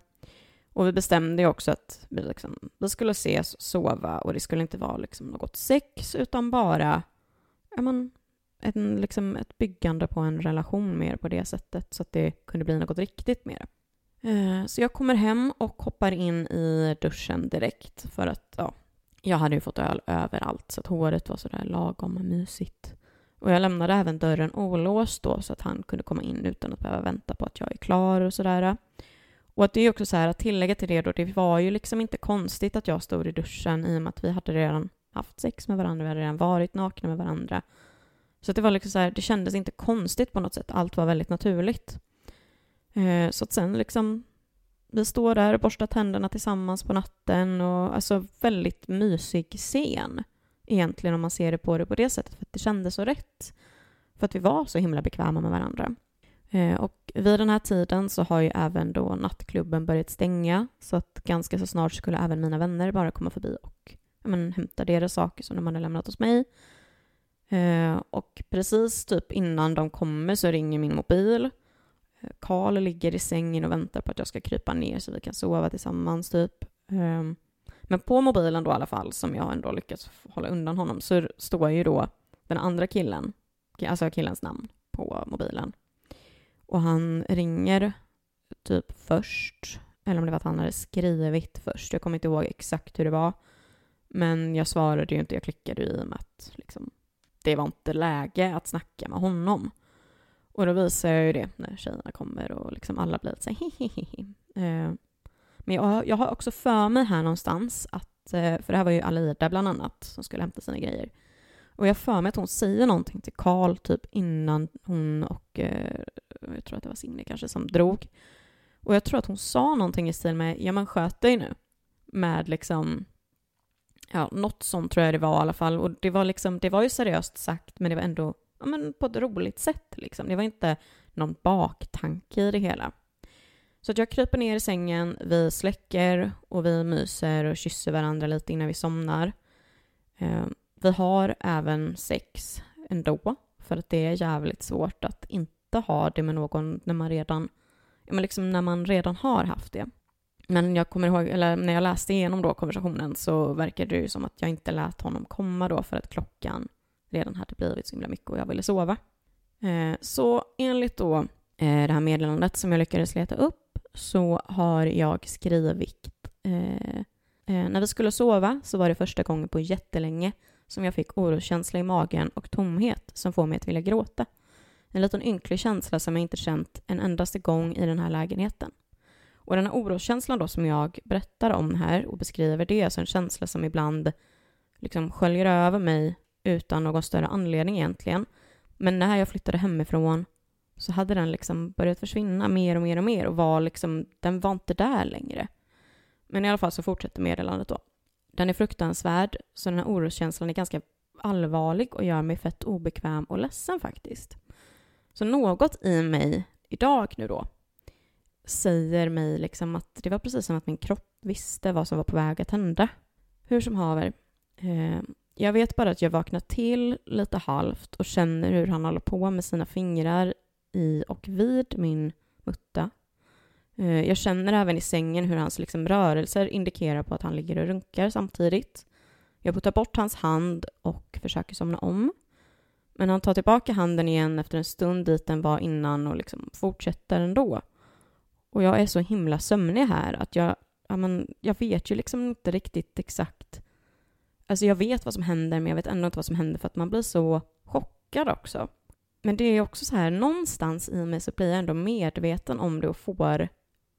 Och vi bestämde ju också att vi, liksom, vi skulle ses, sova och det skulle inte vara liksom något sex utan bara ja, men, en, liksom ett byggande på en relation mer på det sättet så att det kunde bli något riktigt mer. Eh, så jag kommer hem och hoppar in i duschen direkt för att ja, jag hade ju fått öl överallt så att håret var sådär lagom mysigt. Och jag lämnade även dörren olåst då så att han kunde komma in utan att behöva vänta på att jag är klar och sådär. Och att det är också så här att tillägga till det då, det var ju liksom inte konstigt att jag stod i duschen i och med att vi hade redan haft sex med varandra, vi hade redan varit nakna med varandra. Så att det var liksom så här, det kändes inte konstigt på något sätt, allt var väldigt naturligt. Eh, så att sen liksom, vi står där och borstar tänderna tillsammans på natten och alltså väldigt mysig scen egentligen om man ser det på det på det sättet, för att det kändes så rätt. För att vi var så himla bekväma med varandra. Eh, och vid den här tiden så har ju även då nattklubben börjat stänga så att ganska så snart skulle även mina vänner bara komma förbi och men, hämta deras saker som de hade lämnat hos mig. Eh, och precis typ innan de kommer så ringer min mobil. Karl ligger i sängen och väntar på att jag ska krypa ner så vi kan sova tillsammans typ. Ehm, men på mobilen då i alla fall, som jag ändå lyckats hålla undan honom, så står ju då den andra killen, alltså killens namn, på mobilen. Och han ringer typ först, eller om det var att han hade skrivit först. Jag kommer inte ihåg exakt hur det var. Men jag svarade ju inte, jag klickade ju i och med att liksom, det var inte läge att snacka med honom. Och då visar jag ju det när tjejerna kommer och liksom alla blir lite så här, eh, Men jag, jag har också för mig här någonstans att, eh, för det här var ju Alida bland annat som skulle hämta sina grejer. Och jag för mig att hon säger någonting till Karl typ innan hon och, eh, jag tror att det var Signe kanske, som drog. Och jag tror att hon sa någonting i stil med, ja men sköt dig nu. Med liksom, ja något sånt tror jag det var i alla fall. Och det var liksom, det var ju seriöst sagt men det var ändå, ja men på ett roligt sätt liksom. Det var inte någon baktanke i det hela. Så att jag kryper ner i sängen, vi släcker och vi myser och kysser varandra lite innan vi somnar. Eh, vi har även sex ändå, För att det är jävligt svårt att inte ha det med någon när man redan, ja, men liksom när man redan har haft det. Men jag kommer ihåg, eller när jag läste igenom då konversationen så verkade det ju som att jag inte lät honom komma då för att klockan redan hade blivit så himla mycket och jag ville sova. Eh, så enligt då eh, det här meddelandet som jag lyckades leta upp så har jag skrivit eh, eh, när vi skulle sova så var det första gången på jättelänge som jag fick oroskänsla i magen och tomhet som får mig att vilja gråta. En liten ynklig känsla som jag inte känt en endaste gång i den här lägenheten. Och den här oroskänslan då som jag berättar om här och beskriver, det är alltså en känsla som ibland liksom sköljer över mig utan någon större anledning egentligen. Men när jag flyttade hemifrån så hade den liksom börjat försvinna mer och mer och mer och var liksom, den var inte där längre. Men i alla fall så fortsätter meddelandet då. Den är fruktansvärd, så den här oroskänslan är ganska allvarlig och gör mig fett obekväm och ledsen faktiskt. Så något i mig idag nu då säger mig liksom att det var precis som att min kropp visste vad som var på väg att hända. Hur som haver. Eh, jag vet bara att jag vaknar till lite halvt och känner hur han håller på med sina fingrar i och vid min mutta. Eh, jag känner även i sängen hur hans liksom rörelser indikerar på att han ligger och runkar samtidigt. Jag puttar bort hans hand och försöker somna om. Men han tar tillbaka handen igen efter en stund dit den var innan och liksom fortsätter ändå. Och jag är så himla sömnig här att jag, ja, men, jag vet ju liksom inte riktigt exakt. Alltså jag vet vad som händer men jag vet ändå inte vad som händer för att man blir så chockad också. Men det är också så här, någonstans i mig så blir jag ändå medveten om det och får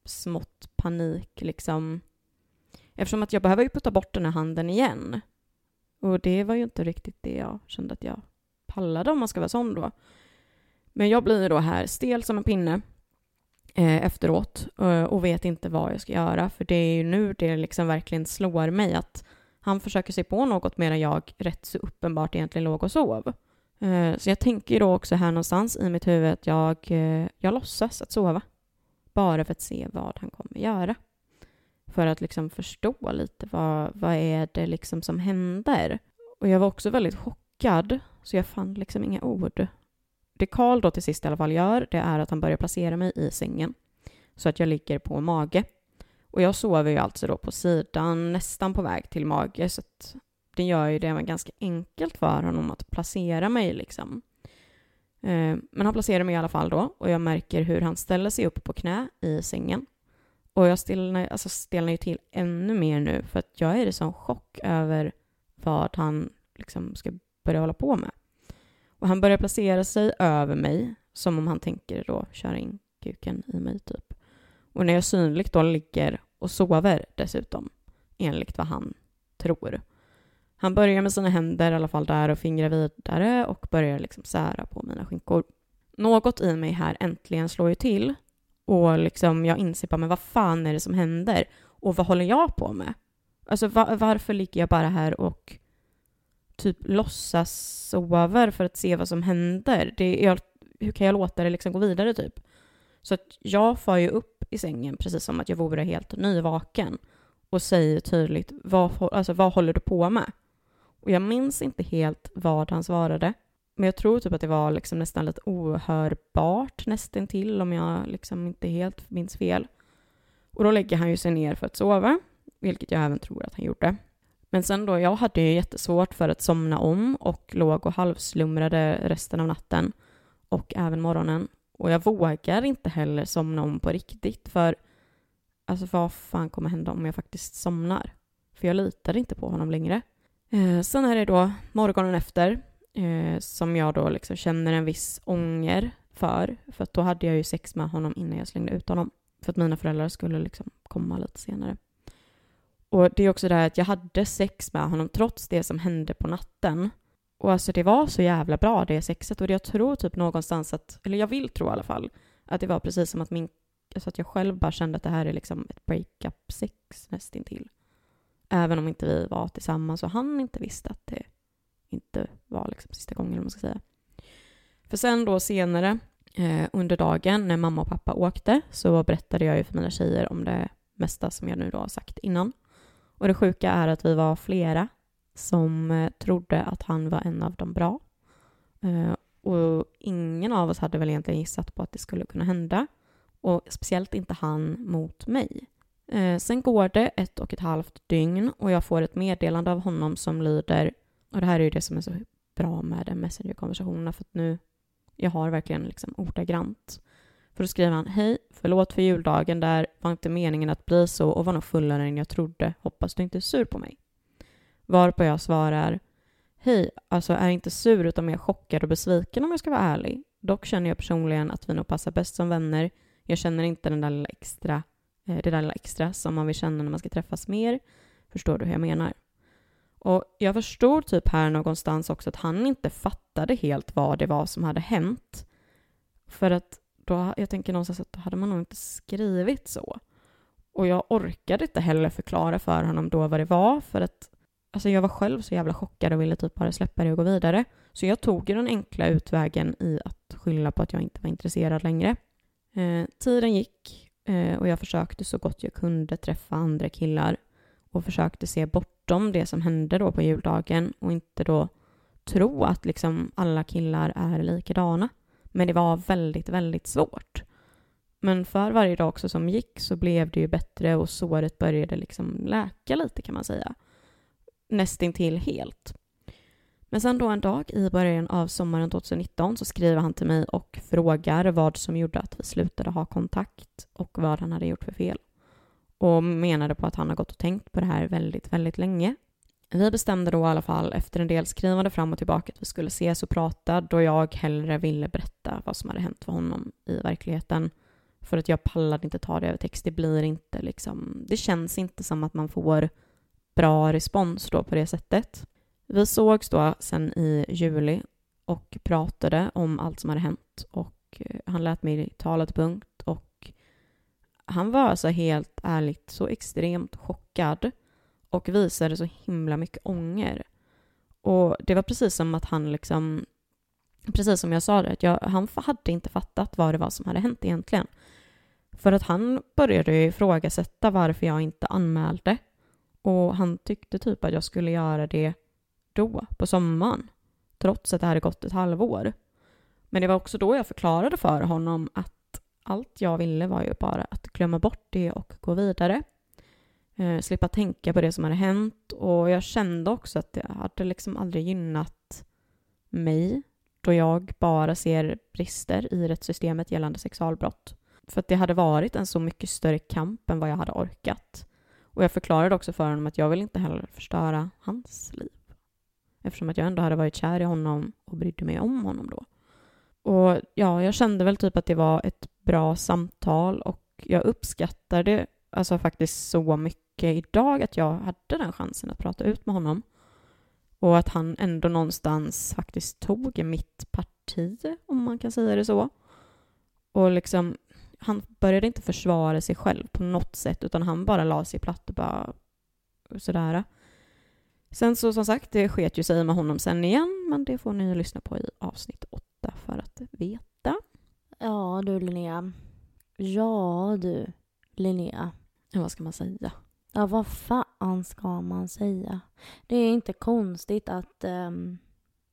smått panik liksom. Eftersom att jag behöver ju putta bort den här handen igen. Och det var ju inte riktigt det jag kände att jag pallade om man ska vara sån då. Men jag blir då här stel som en pinne eh, efteråt eh, och vet inte vad jag ska göra för det är ju nu det liksom verkligen slår mig att han försöker sig på något medan jag rätt så uppenbart egentligen låg och sov. Eh, så jag tänker då också här någonstans i mitt huvud att jag, eh, jag låtsas att sova. Bara för att se vad han kommer göra. För att liksom förstå lite vad, vad är det liksom som händer. Och jag var också väldigt chockad så jag fann liksom inga ord. Det Karl då till sist i alla fall gör, det är att han börjar placera mig i sängen. Så att jag ligger på mage. Och jag sover ju alltså då på sidan, nästan på väg till mage, så att det gör ju det ganska enkelt för honom att placera mig liksom. Eh, men han placerar mig i alla fall då och jag märker hur han ställer sig upp på knä i sängen. Och jag stelnar, alltså stelnar ju till ännu mer nu för att jag är i sån chock över vad han liksom ska börja hålla på med. Och han börjar placera sig över mig som om han tänker då köra in kuken i mig typ. Och när jag synligt då ligger och sover dessutom, enligt vad han tror. Han börjar med sina händer i alla fall där och fingrar vidare och börjar liksom sära på mina skinkor. Något i mig här äntligen slår ju till och liksom jag inser bara, men vad fan är det som händer? Och vad håller jag på med? Alltså va- varför ligger jag bara här och typ låtsas sover för att se vad som händer? Det, är, hur kan jag låta det liksom gå vidare typ? Så att jag far ju upp i sängen precis som att jag vore helt nyvaken och säger tydligt vad, alltså, vad håller du på med? Och jag minns inte helt vad han svarade. Men jag tror typ att det var liksom nästan lite ohörbart nästintill om jag liksom inte helt minns fel. Och då lägger han ju sig ner för att sova, vilket jag även tror att han gjorde. Men sen då, jag hade ju jättesvårt för att somna om och låg och halvslumrade resten av natten och även morgonen. Och jag vågar inte heller somna om på riktigt för alltså vad fan kommer hända om jag faktiskt somnar? För jag litar inte på honom längre. Eh, sen är det då morgonen efter eh, som jag då liksom känner en viss ånger för. För att då hade jag ju sex med honom innan jag slängde ut honom. För att mina föräldrar skulle liksom komma lite senare. Och det är också det här att jag hade sex med honom trots det som hände på natten. Och alltså det var så jävla bra det sexet och jag tror typ någonstans att, eller jag vill tro i alla fall, att det var precis som att min, alltså att jag själv bara kände att det här är liksom ett breakup sex nästintill. Även om inte vi var tillsammans och han inte visste att det inte var liksom sista gången, eller man ska säga. För sen då senare eh, under dagen när mamma och pappa åkte så berättade jag ju för mina tjejer om det mesta som jag nu då har sagt innan. Och det sjuka är att vi var flera som eh, trodde att han var en av de bra. Eh, och ingen av oss hade väl egentligen gissat på att det skulle kunna hända. Och speciellt inte han mot mig. Eh, sen går det ett och ett halvt dygn och jag får ett meddelande av honom som lyder, och det här är ju det som är så bra med Messenger-konversationerna för att nu, jag har verkligen liksom ordagrant. För då skriver han, hej, förlåt för juldagen där, var inte meningen att bli så och var nog fullare än jag trodde, hoppas du inte är sur på mig. Varpå jag svarar, hej, alltså är inte sur utan mer chockad och besviken om jag ska vara ärlig. Dock känner jag personligen att vi nog passar bäst som vänner. Jag känner inte den där lilla extra, eh, det där lilla extra som man vill känna när man ska träffas mer. Förstår du hur jag menar? Och jag förstod typ här någonstans också att han inte fattade helt vad det var som hade hänt. För att då, jag tänker någonstans att då hade man nog inte skrivit så. Och jag orkade inte heller förklara för honom då vad det var för att alltså jag var själv så jävla chockad och ville typ bara släppa det och gå vidare. Så jag tog ju den enkla utvägen i att skylla på att jag inte var intresserad längre. Eh, tiden gick eh, och jag försökte så gott jag kunde träffa andra killar och försökte se bortom det som hände då på juldagen och inte då tro att liksom alla killar är likadana. Men det var väldigt, väldigt svårt. Men för varje dag också som gick så blev det ju bättre och såret började liksom läka lite kan man säga. Nästintill helt. Men sen då en dag i början av sommaren 2019 så skriver han till mig och frågar vad som gjorde att vi slutade ha kontakt och vad han hade gjort för fel. Och menade på att han har gått och tänkt på det här väldigt, väldigt länge. Vi bestämde då i alla fall efter en del skrivande fram och tillbaka att vi skulle ses och prata då jag hellre ville berätta vad som hade hänt för honom i verkligheten. För att jag pallade inte ta det över text. Det blir inte liksom, det känns inte som att man får bra respons då på det sättet. Vi sågs då sen i juli och pratade om allt som hade hänt och eh, han lät mig tala till punkt och han var alltså helt ärligt så extremt chockad och visade så himla mycket ånger. Och det var precis som att han liksom, precis som jag sa det, att jag, han hade inte fattat vad det var som hade hänt egentligen. För att han började ifrågasätta varför jag inte anmälde. Och han tyckte typ att jag skulle göra det då, på sommaren. Trots att det hade gått ett halvår. Men det var också då jag förklarade för honom att allt jag ville var ju bara att glömma bort det och gå vidare. Eh, slippa tänka på det som hade hänt och jag kände också att det hade liksom aldrig gynnat mig då jag bara ser brister i rättssystemet gällande sexualbrott. För att det hade varit en så mycket större kamp än vad jag hade orkat. Och jag förklarade också för honom att jag vill inte heller förstöra hans liv. Eftersom att jag ändå hade varit kär i honom och brydde mig om honom då. Och ja, jag kände väl typ att det var ett bra samtal och jag uppskattar det alltså faktiskt så mycket idag att jag hade den chansen att prata ut med honom. Och att han ändå någonstans faktiskt tog mitt parti, om man kan säga det så. Och liksom, han började inte försvara sig själv på något sätt, utan han bara la sig platt och bara sådär. Sen så som sagt, det sket ju sig med honom sen igen, men det får ni lyssna på i avsnitt åtta för att veta. Ja du Linnea. Ja du Linnea. Ja, vad ska man säga? Ja, vad fan ska man säga? Det är inte konstigt att, um,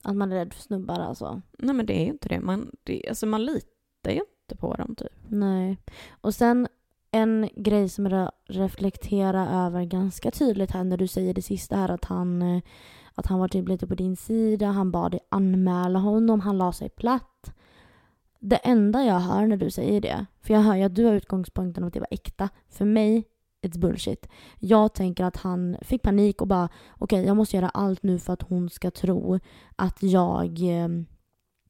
att man är rädd för snubbar alltså. Nej, men det är ju inte det. Man, det, alltså, man litar ju inte på dem typ. Nej. Och sen en grej som jag reflekterar över ganska tydligt här när du säger det sista här att han, eh, att han var typ lite på din sida, han bad dig anmäla honom, han la sig platt. Det enda jag hör när du säger det, för jag hör ju att du har utgångspunkten att det var äkta. För mig, it's bullshit. Jag tänker att han fick panik och bara okej, okay, jag måste göra allt nu för att hon ska tro att jag eh,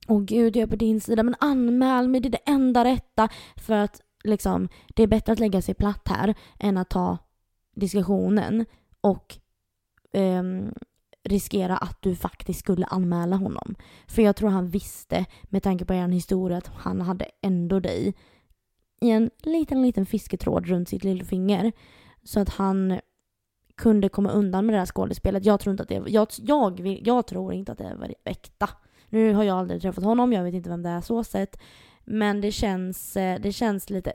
Åh gud, jag är på din sida, men anmäl mig, det är det enda rätta. För att liksom, det är bättre att lägga sig platt här än att ta diskussionen och um, riskera att du faktiskt skulle anmäla honom. För jag tror han visste, med tanke på er historia, att han hade ändå dig i en liten, liten fisketråd runt sitt lillfinger. Så att han kunde komma undan med det här skådespelet. Jag tror inte att det jag, jag, jag tror inte att det var äkta. Nu har jag aldrig träffat honom, jag vet inte vem det är så sett. Men det känns, eh, det känns lite...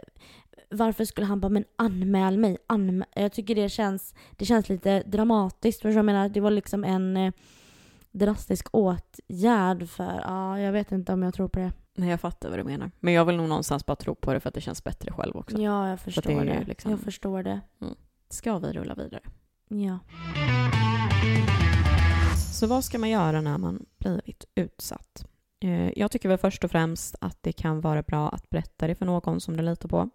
Varför skulle han bara, men anmäl mig, anmäl. Jag tycker det känns, det känns lite dramatiskt. För jag menar, det var liksom en... Eh, drastisk åtgärd för, ja, jag vet inte om jag tror på det. Nej, jag fattar vad du menar. Men jag vill nog någonstans bara tro på det för att det känns bättre själv också. Ja, jag förstår det det. liksom- Jag förstår det. Ska vi rulla vidare? Ja. Så vad ska man göra när man blivit utsatt? Eh, jag tycker väl först och främst att det kan vara bra att berätta det för någon som du litar på.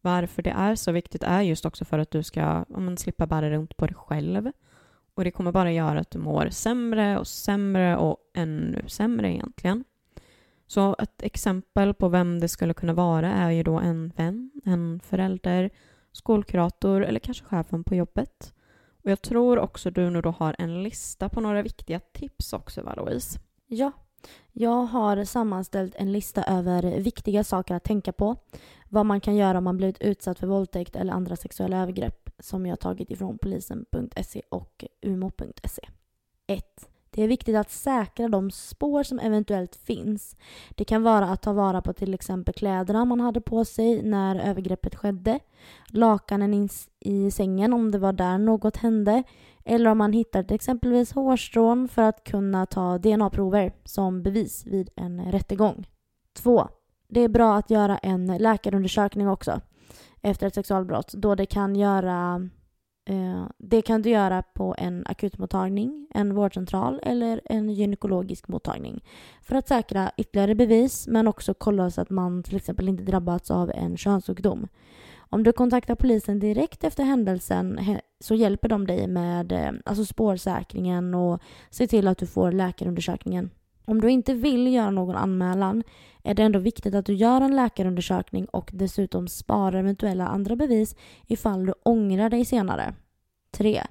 Varför det är så viktigt är just också för att du ska ja, slippa bära runt på dig själv. Och det kommer bara göra att du mår sämre och sämre och ännu sämre egentligen. Så ett exempel på vem det skulle kunna vara är ju då en vän, en förälder, skolkurator eller kanske chefen på jobbet. Och jag tror också du nu då har en lista på några viktiga tips också va Louise? Ja. Jag har sammanställt en lista över viktiga saker att tänka på. Vad man kan göra om man blivit utsatt för våldtäkt eller andra sexuella övergrepp som jag tagit ifrån polisen.se och umo.se. 1. Det är viktigt att säkra de spår som eventuellt finns. Det kan vara att ta vara på till exempel kläderna man hade på sig när övergreppet skedde, lakanen i sängen om det var där något hände, eller om man hittar exempelvis hårstrån för att kunna ta DNA-prover som bevis vid en rättegång. 2. Det är bra att göra en läkarundersökning också efter ett sexualbrott då det kan göra Eh, det kan du göra på en akutmottagning, en vårdcentral eller en gynekologisk mottagning för att säkra ytterligare bevis men också kolla så att man till exempel inte drabbats av en könssjukdom. Om du kontaktar polisen direkt efter händelsen så hjälper de dig med eh, alltså spårsäkringen och ser till att du får läkarundersökningen. Om du inte vill göra någon anmälan är det ändå viktigt att du gör en läkarundersökning och dessutom sparar eventuella andra bevis ifall du ångrar dig senare. 3.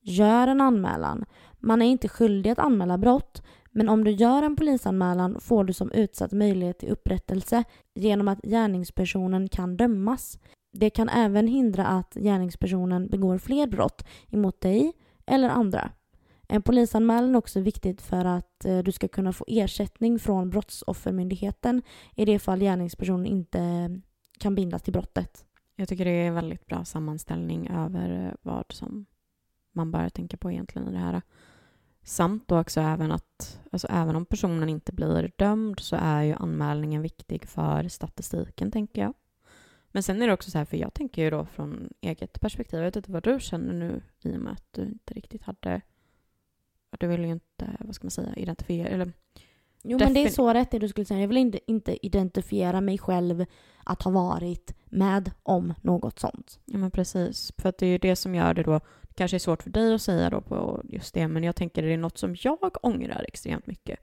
Gör en anmälan. Man är inte skyldig att anmäla brott men om du gör en polisanmälan får du som utsatt möjlighet till upprättelse genom att gärningspersonen kan dömas. Det kan även hindra att gärningspersonen begår fler brott emot dig eller andra. En polisanmälan är också viktigt för att eh, du ska kunna få ersättning från Brottsoffermyndigheten i det fall gärningspersonen inte kan bindas till brottet. Jag tycker det är en väldigt bra sammanställning över eh, vad som man bör tänka på egentligen i det här. Samt då också även att, alltså även om personen inte blir dömd så är ju anmälningen viktig för statistiken tänker jag. Men sen är det också så här, för jag tänker ju då från eget perspektiv, jag vet inte vad du känner nu i och med att du inte riktigt hade, du vill ju inte, vad ska man säga, identifiera, eller Jo men det är så rätt det du skulle säga. Jag vill inte, inte identifiera mig själv att ha varit med om något sånt. Ja men precis, för att det är ju det som gör det då, kanske är svårt för dig att säga då på just det, men jag tänker att det är något som jag ångrar extremt mycket,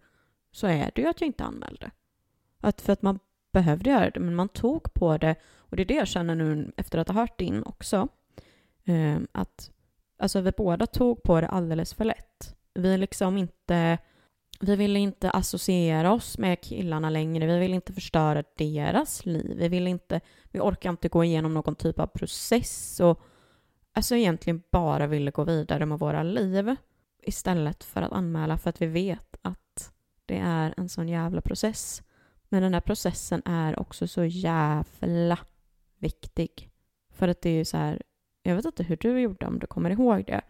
så är det ju att jag inte anmälde. Att för att man behövde göra det, men man tog på det, och det är det jag känner nu efter att ha hört din också, eh, att alltså vi båda tog på det alldeles för lätt. Vi liksom inte, vi ville inte associera oss med killarna längre, vi ville inte förstöra deras liv, vi ville inte vi orkar inte gå igenom någon typ av process och alltså egentligen bara ville gå vidare med våra liv istället för att anmäla för att vi vet att det är en sån jävla process. Men den här processen är också så jävla viktig. För att det är ju så här, jag vet inte hur du gjorde om du kommer ihåg det,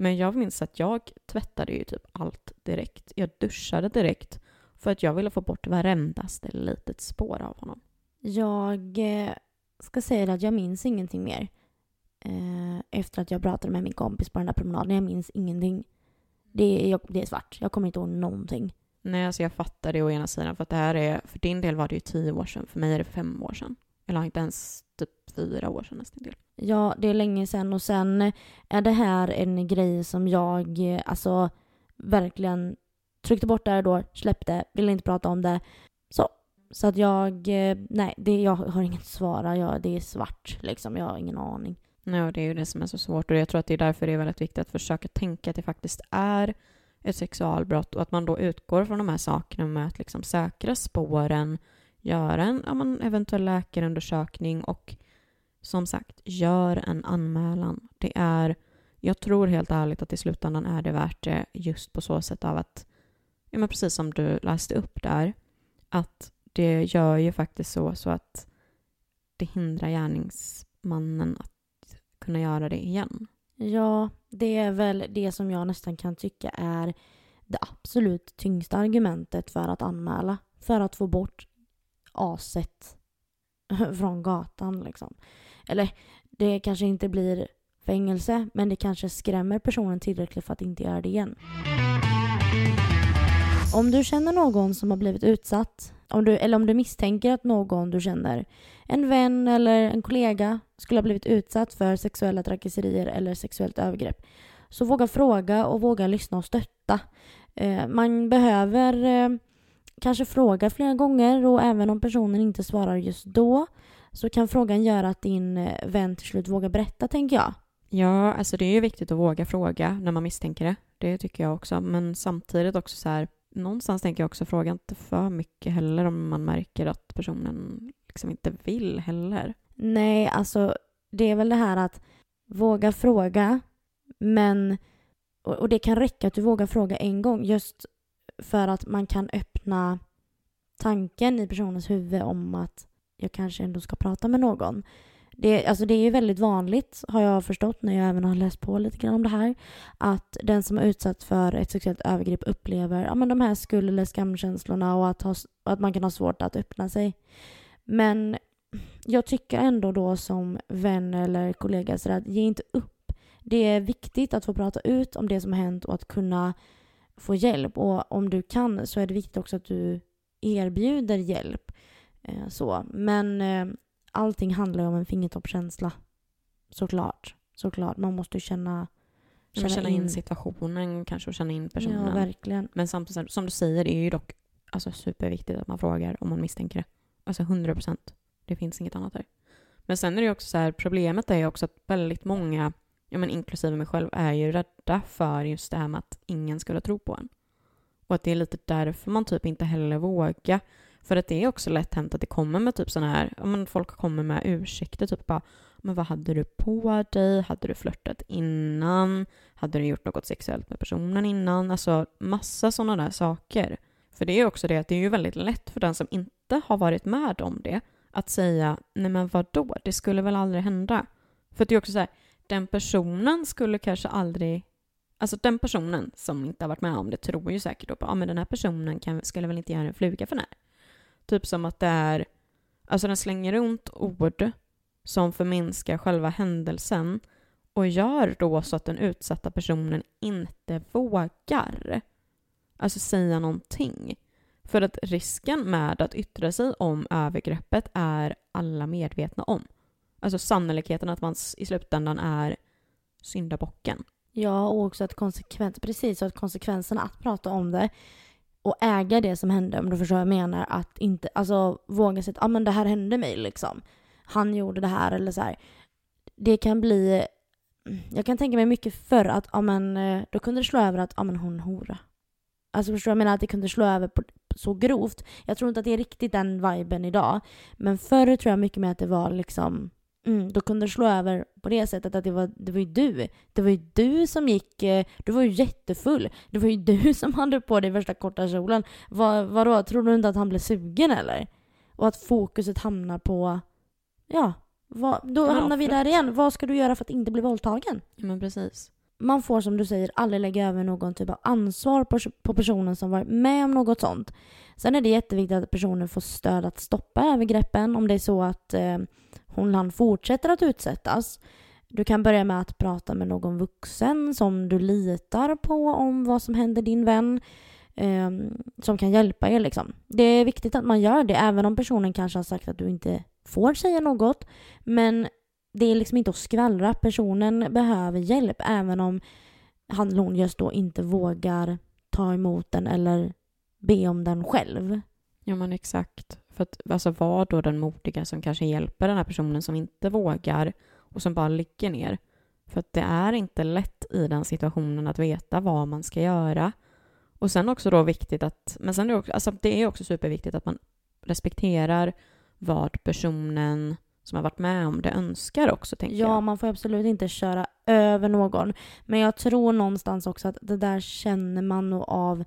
men jag minns att jag tvättade ju typ allt direkt. Jag duschade direkt för att jag ville få bort varendaste litet spår av honom. Jag eh, ska säga att jag minns ingenting mer. Eh, efter att jag pratade med min kompis på den där promenaden. Jag minns ingenting. Det är, jag, det är svart. Jag kommer inte ihåg någonting. Nej, alltså jag fattar det å ena sidan för att det här är, för din del var det ju tio år sedan, för mig är det fem år sedan. Eller inte ens typ fyra år sedan nästan del. Ja, det är länge sedan och sen är det här en grej som jag eh, alltså verkligen tryckte bort där då, släppte, ville inte prata om det. Så. Så att jag, eh, nej, det, jag har inget svar. Jag, det är svart liksom. Jag har ingen aning. Nej, och det är ju det som är så svårt och jag tror att det är därför det är väldigt viktigt att försöka tänka att det faktiskt är ett sexualbrott och att man då utgår från de här sakerna med att liksom säkra spåren, göra en ja, men eventuell läkarundersökning och som sagt, gör en anmälan. Det är, jag tror helt ärligt att i slutändan är det värt det just på så sätt av att, ja men precis som du läste upp där, att det gör ju faktiskt så, så att det hindrar gärningsmannen att kunna göra det igen. Ja, det är väl det som jag nästan kan tycka är det absolut tyngsta argumentet för att anmäla. För att få bort aset [LAUGHS] från gatan liksom. Eller det kanske inte blir fängelse men det kanske skrämmer personen tillräckligt för att inte göra det igen. Om du känner någon som har blivit utsatt om du, eller om du misstänker att någon du känner, en vän eller en kollega, skulle ha blivit utsatt för sexuella trakasserier eller sexuellt övergrepp, så våga fråga och våga lyssna och stötta. Eh, man behöver eh, kanske fråga flera gånger och även om personen inte svarar just då så kan frågan göra att din eh, vän till slut vågar berätta, tänker jag. Ja, alltså det är ju viktigt att våga fråga när man misstänker det. Det tycker jag också. Men samtidigt också så här, någonstans tänker jag också fråga inte för mycket heller om man märker att personen liksom inte vill heller. Nej, alltså det är väl det här att våga fråga men och, det kan räcka att du vågar fråga en gång just för att man kan öppna tanken i personens huvud om att jag kanske ändå ska prata med någon. Det, alltså det är väldigt vanligt, har jag förstått när jag även har läst på lite grann om det här, att den som är utsatt för ett sexuellt övergrepp upplever ja, men de här skuld eller skamkänslorna och att, ha, att man kan ha svårt att öppna sig. Men jag tycker ändå då som vän eller kollega så att ge inte upp. Det är viktigt att få prata ut om det som har hänt och att kunna få hjälp. Och om du kan så är det viktigt också att du erbjuder hjälp. Eh, så. Men eh, allting handlar ju om en fingertoppskänsla. Såklart. Såklart. Man måste känna Känna, känna in, in situationen kanske och känna in personen. Ja, verkligen. Men samtidigt, som du säger, det är ju dock alltså, superviktigt att man frågar om man misstänker det. Alltså 100 procent. Det finns inget annat där. Men sen är det också så här, problemet är ju också att väldigt många, ja men inklusive mig själv, är ju rädda för just det här med att ingen skulle tro på en. Och att det är lite därför man typ inte heller vågar för att det är också lätt hänt att det kommer med typ sådana här, ja men folk kommer med ursäkter, typ bara men vad hade du på dig? Hade du flörtat innan? Hade du gjort något sexuellt med personen innan? Alltså massa sådana där saker. För det är också det att det är ju väldigt lätt för den som inte har varit med om det att säga nej men vadå, det skulle väl aldrig hända. För det är också så här, den personen skulle kanske aldrig Alltså den personen som inte har varit med om det tror ju säkert då på, ja men den här personen kan, skulle väl inte göra en fluga för när. Typ som att det är, alltså den slänger runt ord som förminskar själva händelsen och gör då så att den utsatta personen inte vågar alltså säga någonting. För att risken med att yttra sig om övergreppet är alla medvetna om. Alltså sannolikheten att man i slutändan är syndabocken. Ja, och också att konsekvens, precis, att konsekvenserna att prata om det och äga det som hände, om du förstår vad jag menar. Att inte, alltså våga säga att ah, men det här hände mig liksom. Han gjorde det här eller så här. Det kan bli, jag kan tänka mig mycket förr att ah, men, eh, då kunde det slå över att ah, men hon hora. Alltså förstår du? Jag menar att det kunde slå över på, så grovt. Jag tror inte att det är riktigt den viben idag. Men förr tror jag mycket mer att det var liksom Mm, då kunde det slå över på det sättet att det var, det var ju du. Det var ju du som gick, eh, du var ju jättefull. Det var ju du [LAUGHS] som hade på dig värsta korta kjolen. Vad, vadå, tror du inte att han blev sugen eller? Och att fokuset hamnar på, ja, vad, då ja, hamnar vi där igen. Vad ska du göra för att inte bli våldtagen? Ja men precis. Man får som du säger aldrig lägga över någon typ av ansvar på, på personen som varit med om något sånt. Sen är det jätteviktigt att personen får stöd att stoppa övergreppen om det är så att eh, hon han fortsätter att utsättas. Du kan börja med att prata med någon vuxen som du litar på om vad som händer din vän. Eh, som kan hjälpa er liksom. Det är viktigt att man gör det även om personen kanske har sagt att du inte får säga något. Men det är liksom inte att skvallra. Personen behöver hjälp även om han eller hon just då inte vågar ta emot den eller be om den själv. Ja men exakt. För att alltså var då den modiga som kanske hjälper den här personen som inte vågar och som bara ligger ner. För att det är inte lätt i den situationen att veta vad man ska göra. Och sen också då viktigt att, men sen är det också, alltså det är också superviktigt att man respekterar vad personen som har varit med om det önskar också, tänker ja, jag. Ja, man får absolut inte köra över någon. Men jag tror någonstans också att det där känner man nog av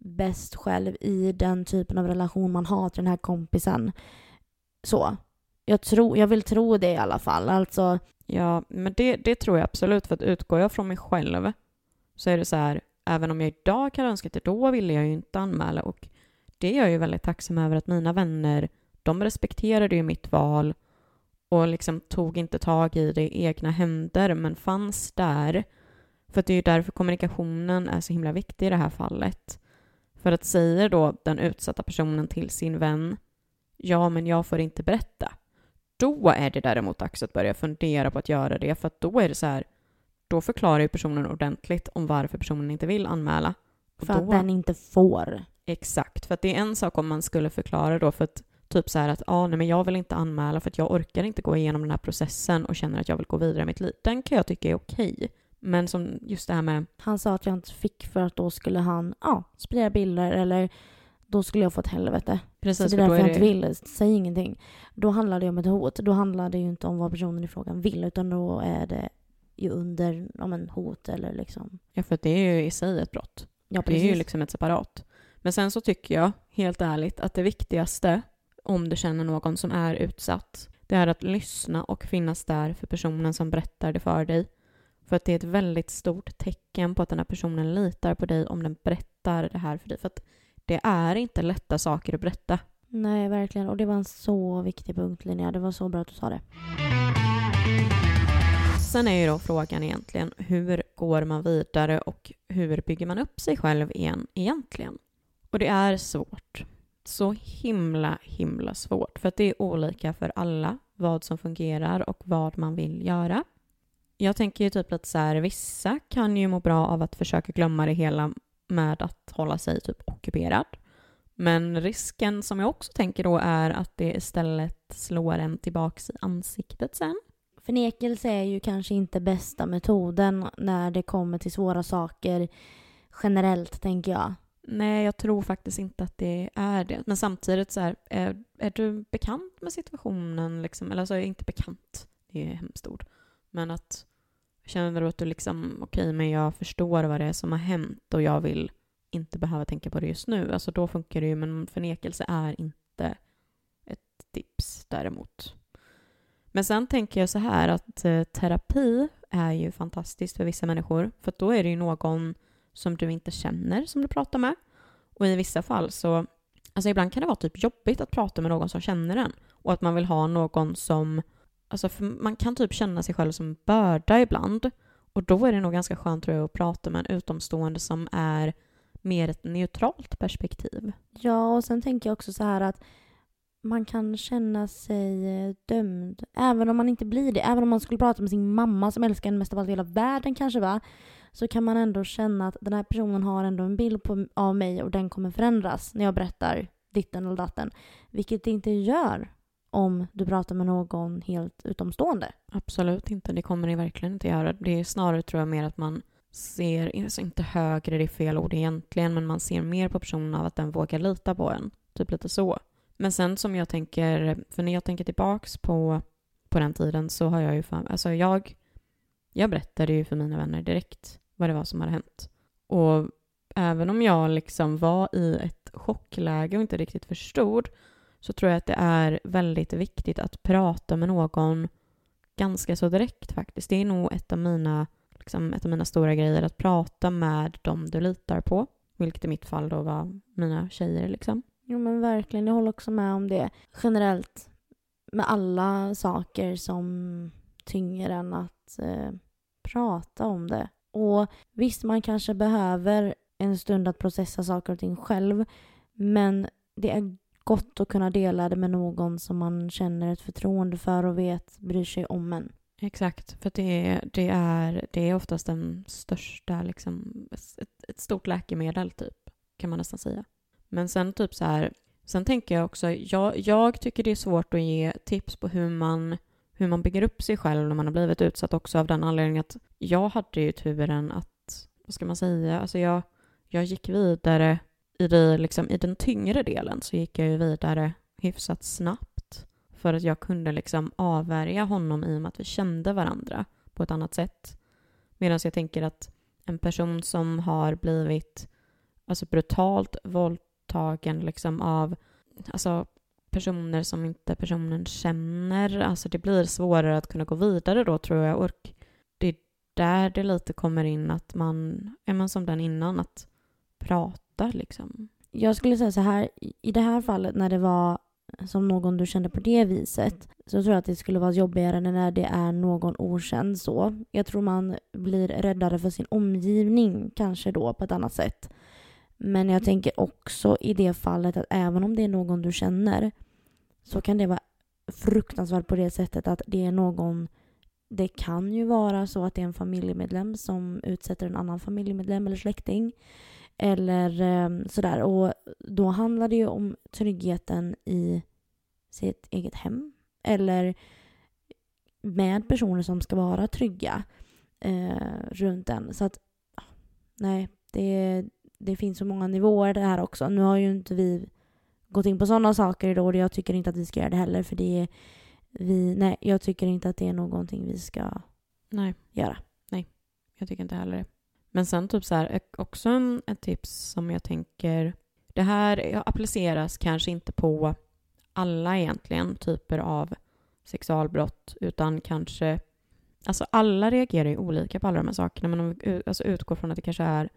bäst själv i den typen av relation man har till den här kompisen. Så. Jag, tror, jag vill tro det i alla fall. Alltså... Ja, men det, det tror jag absolut. För att utgår jag från mig själv så är det så här, även om jag idag kan önska att det då ville jag ju inte anmäla och det är jag ju väldigt tacksam över att mina vänner, de respekterade ju mitt val och liksom tog inte tag i det i egna händer men fanns där. För det är ju därför kommunikationen är så himla viktig i det här fallet. För att säger då den utsatta personen till sin vän ja, men jag får inte berätta. Då är det däremot dags att börja fundera på att göra det för att då är det så här då förklarar ju personen ordentligt om varför personen inte vill anmäla. Och för då, att den inte får. Exakt, för att det är en sak om man skulle förklara då för att typ så här att ah, nej, men jag vill inte anmäla för att jag orkar inte gå igenom den här processen och känner att jag vill gå vidare i mitt liv. Den kan jag tycka är okej. Men som just det här med... Han sa att jag inte fick för att då skulle han ja, sprida bilder eller då skulle jag få ett helvete. Precis, så det är därför är jag inte vill. Säg ingenting. Då handlar det om ett hot. Då handlar det ju inte om vad personen i frågan vill utan då är det ju under om en hot eller liksom. Ja, för det är ju i sig ett brott. Ja, precis. Det är ju liksom ett separat. Men sen så tycker jag, helt ärligt, att det viktigaste om du känner någon som är utsatt, det är att lyssna och finnas där för personen som berättar det för dig. För att det är ett väldigt stort tecken på att den här personen litar på dig om den berättar det här för dig. För att det är inte lätta saker att berätta. Nej, verkligen. Och det var en så viktig punkt, Linnea. Det var så bra att du sa det. Sen är ju då frågan egentligen hur går man vidare och hur bygger man upp sig själv igen egentligen? Och det är svårt. Så himla, himla svårt. För att det är olika för alla vad som fungerar och vad man vill göra. Jag tänker ju typ att så här, vissa kan ju må bra av att försöka glömma det hela med att hålla sig typ ockuperad. Men risken som jag också tänker då är att det istället slår en tillbaks i ansiktet sen. Förnekelse är ju kanske inte bästa metoden när det kommer till svåra saker generellt, tänker jag. Nej, jag tror faktiskt inte att det är det. Men samtidigt så här, är, är du bekant med situationen? Liksom? Eller alltså, inte bekant, det är ett hemskt ord. Men att känner du att du liksom, okej, okay, men jag förstår vad det är som har hänt och jag vill inte behöva tänka på det just nu. Alltså då funkar det ju, men förnekelse är inte ett tips däremot. Men sen tänker jag så här att eh, terapi är ju fantastiskt för vissa människor. För då är det ju någon som du inte känner som du pratar med. Och i vissa fall så, alltså ibland kan det vara typ jobbigt att prata med någon som känner en. Och att man vill ha någon som, alltså man kan typ känna sig själv som börda ibland. Och då är det nog ganska skönt tror jag att prata med en utomstående som är mer ett neutralt perspektiv. Ja, och sen tänker jag också så här att man kan känna sig eh, dömd. Även om man inte blir det. Även om man skulle prata med sin mamma som älskar en mest av allt i hela världen kanske va. Så kan man ändå känna att den här personen har ändå en bild på, av mig och den kommer förändras när jag berättar ditten eller datten. Vilket det inte gör om du pratar med någon helt utomstående. Absolut inte. Det kommer det verkligen inte göra. Det är snarare tror jag mer att man ser, alltså inte högre, det är fel ord egentligen, men man ser mer på personen av att den vågar lita på en. Typ lite så. Men sen som jag tänker, för när jag tänker tillbaks på, på den tiden så har jag ju för alltså jag, jag berättade ju för mina vänner direkt vad det var som hade hänt. Och även om jag liksom var i ett chockläge och inte riktigt förstod så tror jag att det är väldigt viktigt att prata med någon ganska så direkt faktiskt. Det är nog ett av mina, liksom, ett av mina stora grejer, att prata med dem du litar på. Vilket i mitt fall då var mina tjejer liksom. Jo men verkligen, jag håller också med om det. Generellt med alla saker som tynger en att eh, prata om det. Och visst, man kanske behöver en stund att processa saker och ting själv. Men det är gott att kunna dela det med någon som man känner ett förtroende för och vet bryr sig om en. Exakt, för det, det, är, det är oftast den största, liksom, ett, ett stort läkemedel typ, kan man nästan säga. Men sen typ så här, sen tänker jag också, jag, jag tycker det är svårt att ge tips på hur man, hur man bygger upp sig själv när man har blivit utsatt också av den anledningen att jag hade ju turen att, vad ska man säga, alltså jag, jag gick vidare i, det, liksom, i den tyngre delen så gick jag ju vidare hyfsat snabbt för att jag kunde liksom avvärja honom i och med att vi kände varandra på ett annat sätt. Medan jag tänker att en person som har blivit alltså brutalt våldtagen liksom av alltså, personer som inte personen känner. Alltså det blir svårare att kunna gå vidare då tror jag. Och det är där det lite kommer in att man, är man som den innan, att prata liksom. Jag skulle säga så här, i- det här fallet när det var som någon du kände på det viset så tror jag att det skulle vara jobbigare när det är någon okänd så. Jag tror man blir räddare för sin omgivning kanske då på ett annat sätt. Men jag tänker också i det fallet att även om det är någon du känner så kan det vara fruktansvärt på det sättet att det är någon det kan ju vara så att det är en familjemedlem som utsätter en annan familjemedlem eller släkting. Eller eh, sådär. Och då handlar det ju om tryggheten i sitt eget hem. Eller med personer som ska vara trygga eh, runt en. Så att, nej, det, det finns så många nivåer det här också. Nu har ju inte vi gått in på sådana saker idag och jag tycker inte att vi ska göra det heller för det är vi, nej, jag tycker inte att det är någonting vi ska Nej, göra. jag tycker inte heller det. Men sen typ så här, också en, ett tips som jag tänker, det här appliceras kanske inte på alla egentligen typer av sexualbrott, utan kanske, alltså alla reagerar ju olika på alla de här sakerna, men om vi alltså utgår från att det kanske är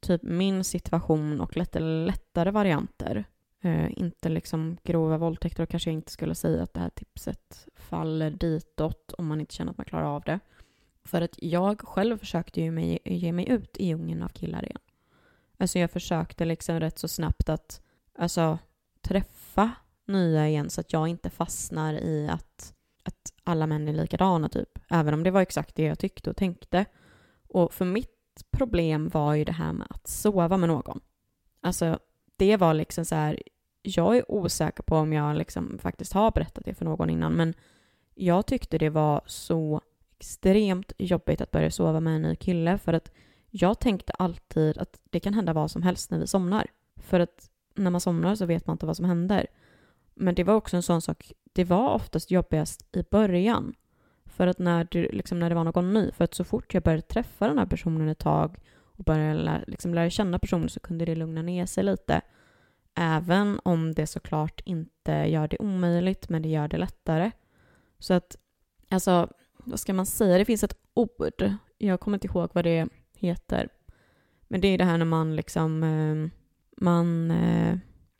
typ min situation och lite lättare varianter. Eh, inte liksom grova våldtäkter och kanske jag inte skulle säga att det här tipset faller ditåt om man inte känner att man klarar av det. För att jag själv försökte ju mig, ge mig ut i djungeln av killar igen. Alltså jag försökte liksom rätt så snabbt att alltså, träffa nya igen så att jag inte fastnar i att, att alla män är likadana typ. Även om det var exakt det jag tyckte och tänkte. Och för mitt problem var ju det här med att sova med någon. Alltså det var liksom så här, jag är osäker på om jag liksom faktiskt har berättat det för någon innan men jag tyckte det var så extremt jobbigt att börja sova med en ny kille för att jag tänkte alltid att det kan hända vad som helst när vi somnar. För att när man somnar så vet man inte vad som händer. Men det var också en sån sak, det var oftast jobbigast i början. För att när det, liksom när det var någon ny, för att så fort jag började träffa den här personen ett tag och började lä, liksom lära känna personen så kunde det lugna ner sig lite. Även om det såklart inte gör det omöjligt, men det gör det lättare. Så att, alltså, vad ska man säga? Det finns ett ord. Jag kommer inte ihåg vad det heter. Men det är det här när man liksom, eh, man, eh,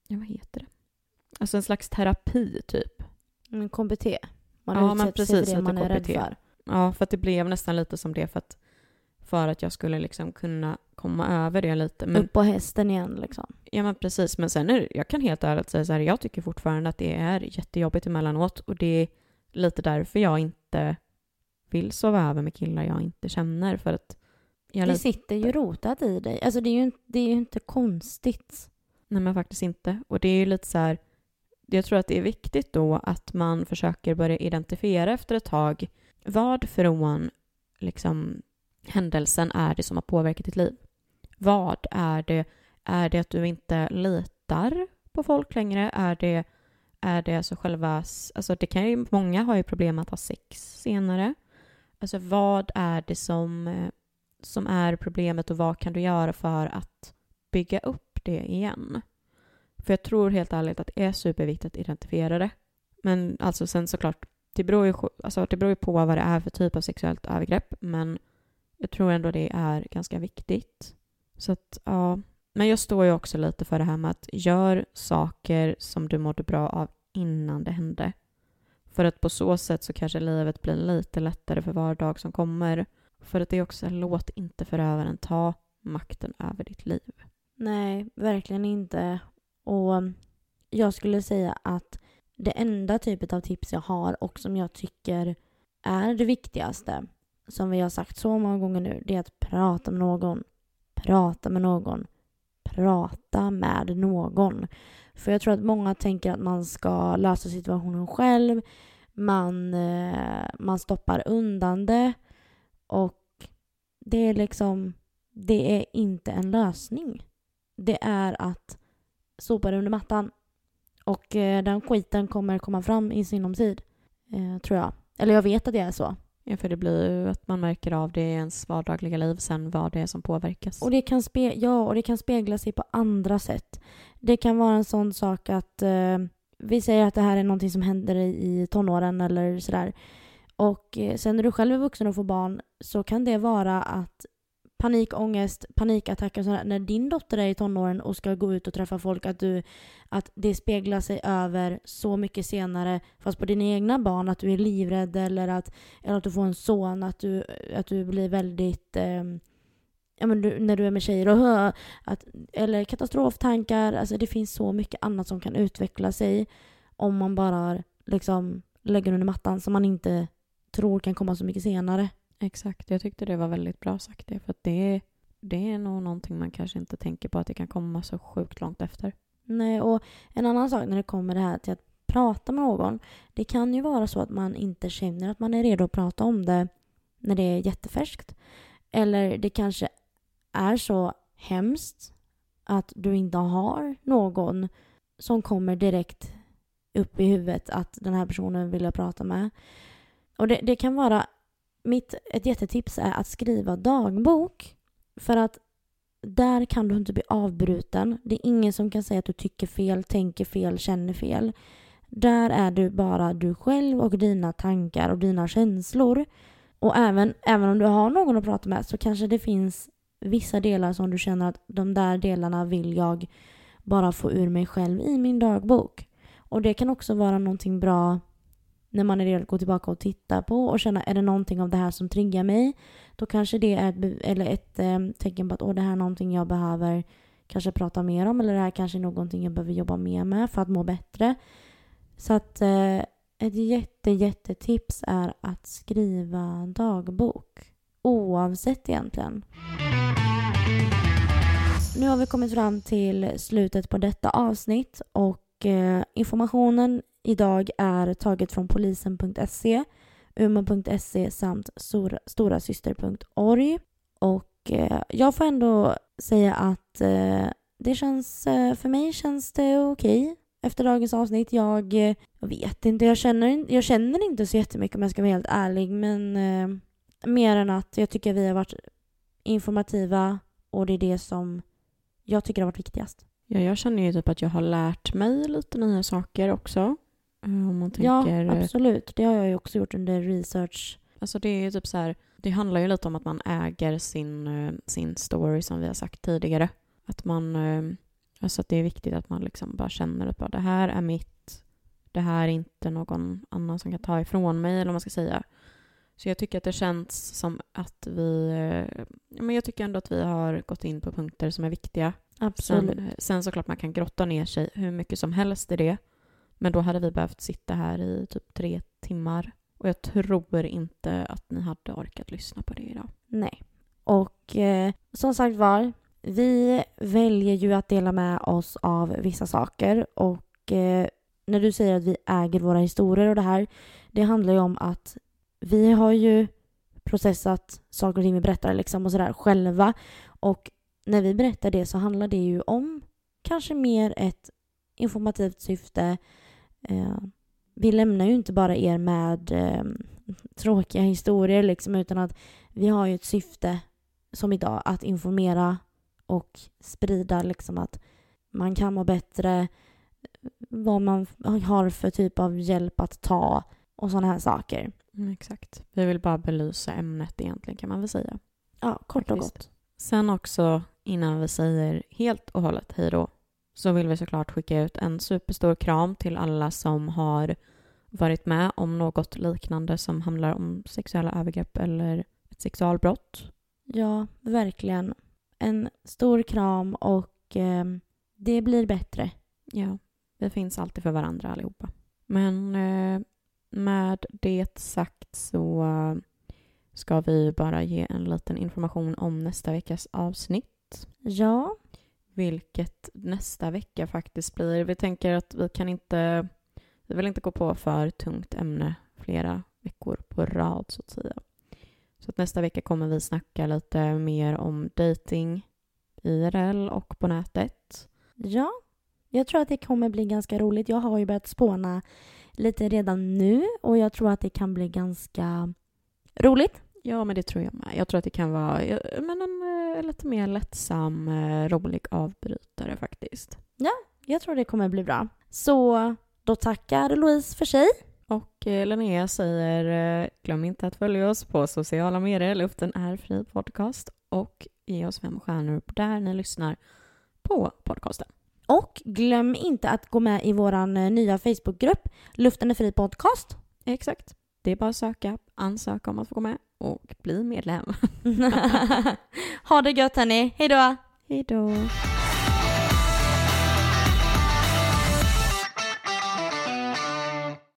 ja vad heter det? Alltså en slags terapi typ. Mm, KBT. Man Ja, men utsätter sig precis, för det man är rädd KBT. för. Ja, för att det blev nästan lite som det för att, för att jag skulle liksom kunna komma över det lite. Men, Upp på hästen igen liksom. ja men precis, men sen är jag kan helt ärligt säga så här, jag tycker fortfarande att det är jättejobbigt emellanåt och det är lite därför jag inte vill sova över med killar jag inte känner för att jag Det sitter ju rotat i dig. Alltså det är ju, inte- det är ju inte konstigt. nej men faktiskt inte. Och det är ju lite så här, jag tror att det är viktigt då att man försöker börja identifiera efter ett tag vad från liksom händelsen är det som har påverkat ditt liv? Vad är det? Är det att du inte litar på folk längre? Är det, är det alltså själva... Alltså det kan ju, många har ju problem att ha sex senare. Alltså vad är det som, eh, som är problemet och vad kan du göra för att bygga upp det igen? För jag tror helt ärligt att det är superviktigt att identifiera det. Men alltså sen såklart, det beror ju, alltså det beror ju på vad det är för typ av sexuellt övergrepp. Men jag tror ändå det är ganska viktigt. Så att, ja. Men jag står ju också lite för det här med att gör saker som du mådde bra av innan det hände. För att på så sätt så kanske livet blir lite lättare för var dag som kommer. För att det är också, låt inte förövaren ta makten över ditt liv. Nej, verkligen inte. Och jag skulle säga att det enda typet av tips jag har och som jag tycker är det viktigaste, som vi har sagt så många gånger nu, det är att prata med någon. Prata med någon. Prata med någon. För jag tror att många tänker att man ska lösa situationen själv. Man, eh, man stoppar undan det. Och det är liksom, det är inte en lösning det är att sopa det under mattan. Och eh, den skiten kommer komma fram i sinom tid. Eh, tror jag. Eller jag vet att det är så. Ja, för det blir ju att man märker av det i ens vardagliga liv sen vad det är som påverkas. Och det kan, spe- ja, och det kan spegla sig på andra sätt. Det kan vara en sån sak att eh, vi säger att det här är någonting som händer i, i tonåren eller sådär. Och eh, sen när du själv är vuxen och får barn så kan det vara att panikångest, panikattacker och sådär, när din dotter är i tonåren och ska gå ut och träffa folk, att, du, att det speglar sig över så mycket senare, fast på dina egna barn, att du är livrädd eller att, eller att du får en son, att du, att du blir väldigt eh, ja, men du, när du är med tjejer och hö, att, eller katastroftankar. Alltså det finns så mycket annat som kan utveckla sig om man bara liksom lägger under mattan som man inte tror kan komma så mycket senare. Exakt, jag tyckte det var väldigt bra sagt det. För att det, det är nog någonting man kanske inte tänker på att det kan komma så sjukt långt efter. Nej, och en annan sak när det kommer det här till att prata med någon. Det kan ju vara så att man inte känner att man är redo att prata om det när det är jättefärskt. Eller det kanske är så hemskt att du inte har någon som kommer direkt upp i huvudet att den här personen vill jag prata med. Och det, det kan vara mitt, ett jättetips är att skriva dagbok. För att där kan du inte bli avbruten. Det är ingen som kan säga att du tycker fel, tänker fel, känner fel. Där är du bara du själv och dina tankar och dina känslor. Och även, även om du har någon att prata med så kanske det finns vissa delar som du känner att de där delarna vill jag bara få ur mig själv i min dagbok. Och det kan också vara någonting bra när man är redo att gå tillbaka och titta på och känna är det någonting av det här som triggar mig? Då kanske det är ett, eller ett eh, tecken på att Åh, det här är någonting jag behöver kanske prata mer om eller det här kanske är någonting jag behöver jobba mer med för att må bättre. Så att eh, ett jätte, jättetips är att skriva dagbok. Oavsett egentligen. Nu har vi kommit fram till slutet på detta avsnitt och eh, informationen idag är taget från polisen.se, umo.se samt storasyster.org. Och eh, jag får ändå säga att eh, det känns, eh, för mig känns det okej okay efter dagens avsnitt. Jag, eh, jag vet inte, jag känner, jag känner inte så jättemycket om jag ska vara helt ärlig, men eh, mer än att jag tycker vi har varit informativa och det är det som jag tycker har varit viktigast. Ja, jag känner ju typ att jag har lärt mig lite nya saker också. Eh, om man tänker... Ja, absolut. Det har jag ju också gjort under research. Alltså det är ju typ så här, det handlar ju lite om att man äger sin, eh, sin story som vi har sagt tidigare. Att man, eh, alltså att det är viktigt att man liksom bara känner att bara, det här är mitt, det här är inte någon annan som kan ta ifrån mig eller vad man ska säga. Så jag tycker att det känns som att vi... Men jag tycker ändå att vi har gått in på punkter som är viktiga. Absolut. Sen, sen såklart man kan grotta ner sig hur mycket som helst i det. Men då hade vi behövt sitta här i typ tre timmar. Och jag tror inte att ni hade orkat lyssna på det idag. Nej. Och eh, som sagt var, vi väljer ju att dela med oss av vissa saker. Och eh, när du säger att vi äger våra historier och det här, det handlar ju om att vi har ju processat saker och ting vi berättar liksom och sådär själva. Och när vi berättar det så handlar det ju om kanske mer ett informativt syfte. Eh, vi lämnar ju inte bara er med eh, tråkiga historier liksom utan att vi har ju ett syfte som idag att informera och sprida liksom att man kan må bättre, vad man har för typ av hjälp att ta och sådana här saker. Mm, exakt. Vi vill bara belysa ämnet egentligen kan man väl säga. Ja, kort Faktiskt. och gott. Sen också innan vi säger helt och hållet hej då så vill vi såklart skicka ut en superstor kram till alla som har varit med om något liknande som handlar om sexuella övergrepp eller ett sexualbrott. Ja, verkligen. En stor kram och eh, det blir bättre. Ja, vi finns alltid för varandra allihopa. Men eh, med det sagt så ska vi bara ge en liten information om nästa veckas avsnitt. Ja. Vilket nästa vecka faktiskt blir. Vi tänker att vi kan inte... Vi vill inte gå på för tungt ämne flera veckor på rad så att säga. Så att nästa vecka kommer vi snacka lite mer om dating IRL och på nätet. Ja, jag tror att det kommer bli ganska roligt. Jag har ju börjat spåna lite redan nu och jag tror att det kan bli ganska roligt. Ja, men det tror jag med. Jag tror att det kan vara men en, en lite mer lättsam, eh, rolig avbrytare faktiskt. Ja, jag tror det kommer bli bra. Så då tackar Louise för sig. Och eh, Linnea säger, eh, glöm inte att följa oss på sociala medier, Luften är fri podcast och ge oss fem stjärnor där ni lyssnar på podcasten. Och glöm inte att gå med i vår eh, nya Facebookgrupp Luften är fri podcast. Exakt. Det är bara att söka, ansöka om att få gå med och bli medlem. [LAUGHS] ha det gött hörni, hejdå! Hej då!